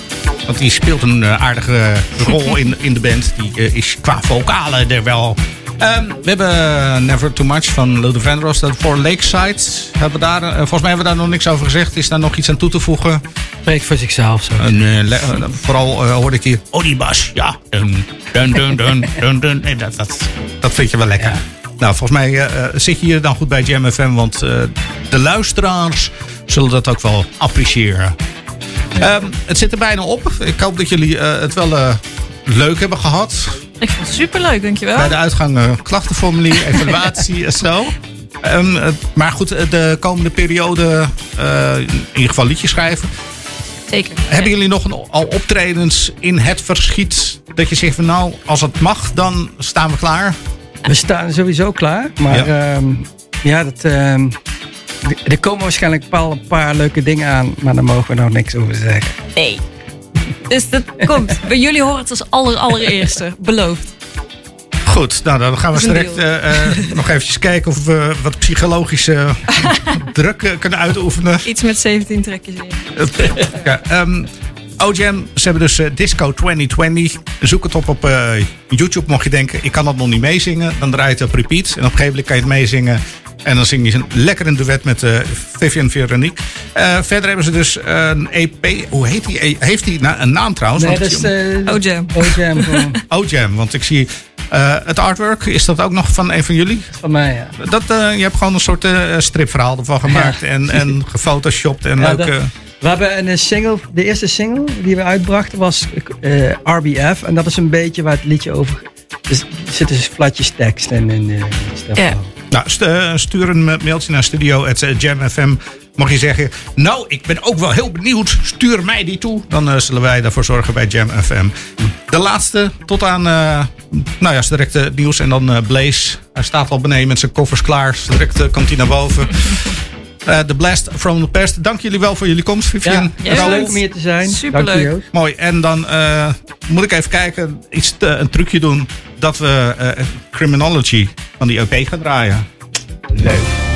Want die speelt een eh, aardige rol in, in de band. Die eh, is qua vocalen er wel. Ehm, we hebben Never Too Much van Luther Vandross. Dat voor Lakeside. Hebben we daar, eh, volgens mij hebben we daar nog niks over gezegd. Is daar nog iets aan toe te voegen? Spreekt voor zichzelf zo. En, vooral hoorde ik hier. Oh, die bas. Ja. Dun, dun, dun, dun, dun, dun. Nee, dat, dat, dat vind je wel lekker. Nou, volgens mij zit je hier dan goed bij Jam FM. Want de luisteraars zullen dat ook wel appreciëren. Ehm, het zit er bijna op. Ik hoop dat jullie eh, het wel eh, leuk hebben gehad. Ik vond het superleuk, dankjewel. Bij de uitgang eh, klachtenformulier, evaluatie en zo. Ehm, eh, maar goed, de komende periode eh, in ieder geval liedjes schrijven. Zeker. Hebben jullie nog een, al optredens in het verschiet? Dat je zegt van nou, als het mag, dan staan we klaar. We staan sowieso klaar. Maar ja, ja dat, ehm, er komen waarschijnlijk wel een paar leuke dingen aan. Maar daar mogen we nog niks over zeggen. Nee. Dus dat komt. Bij jullie horen het als aller, allereerste. Beloofd. Goed, nou dan gaan we direct eh, eh, nog eventjes kijken of we wat psychologische druk eh, kunnen uitoefenen. Iets met 17 trekjes in. Ja, ehm, OJam, ze hebben dus Disco 2020. Zoek het op op eh, YouTube, mocht je denken, ik kan dat nog niet meezingen. Dan draai je het op repeat. En op een gegeven moment kan je het meezingen. En dan zing je een lekker een duet met eh Vivian Veronique. Eh, verder hebben ze dus een EP. Hoe heet die? E- Heeft die na- een naam trouwens? Nee, dat is eh, OJam. OJam. gewoon. OJam, want ik zie eh, het artwork. Is dat ook nog van een van jullie? Van mij, ja. Dat, eh, je hebt gewoon een soort eh, stripverhaal ervan gemaakt. En, en gefotoshopt en Ja, leuke... dat- we hebben een single, de eerste single die we uitbrachten was eh, RBF. En dat is een beetje waar het liedje over... Dus, er zitten dus flatjes tekst en, en eh, stuff. Ja. Nou, eh, stuur een ma- mailtje naar studio.jamfm. Mag je zeggen, nou, ik ben ook wel heel benieuwd. Stuur mij die toe. Dan eh, zullen wij daarvoor zorgen bij Jam FM. De laatste tot aan, eh, nou ja, direct het nieuws. En dan Blaze. Hij staat al beneden met zijn koffers klaar. Direct komt hij naar boven. Eh, The Blast from the Past. Dank jullie wel voor jullie komst, Vivian. Ja, het is leuk om hier te zijn. Superleuk. Mooi. En dan eh, moet ik even kijken, iets te- een trucje doen. Dat we eh, Criminology van die EP gaan draaien. Leuk.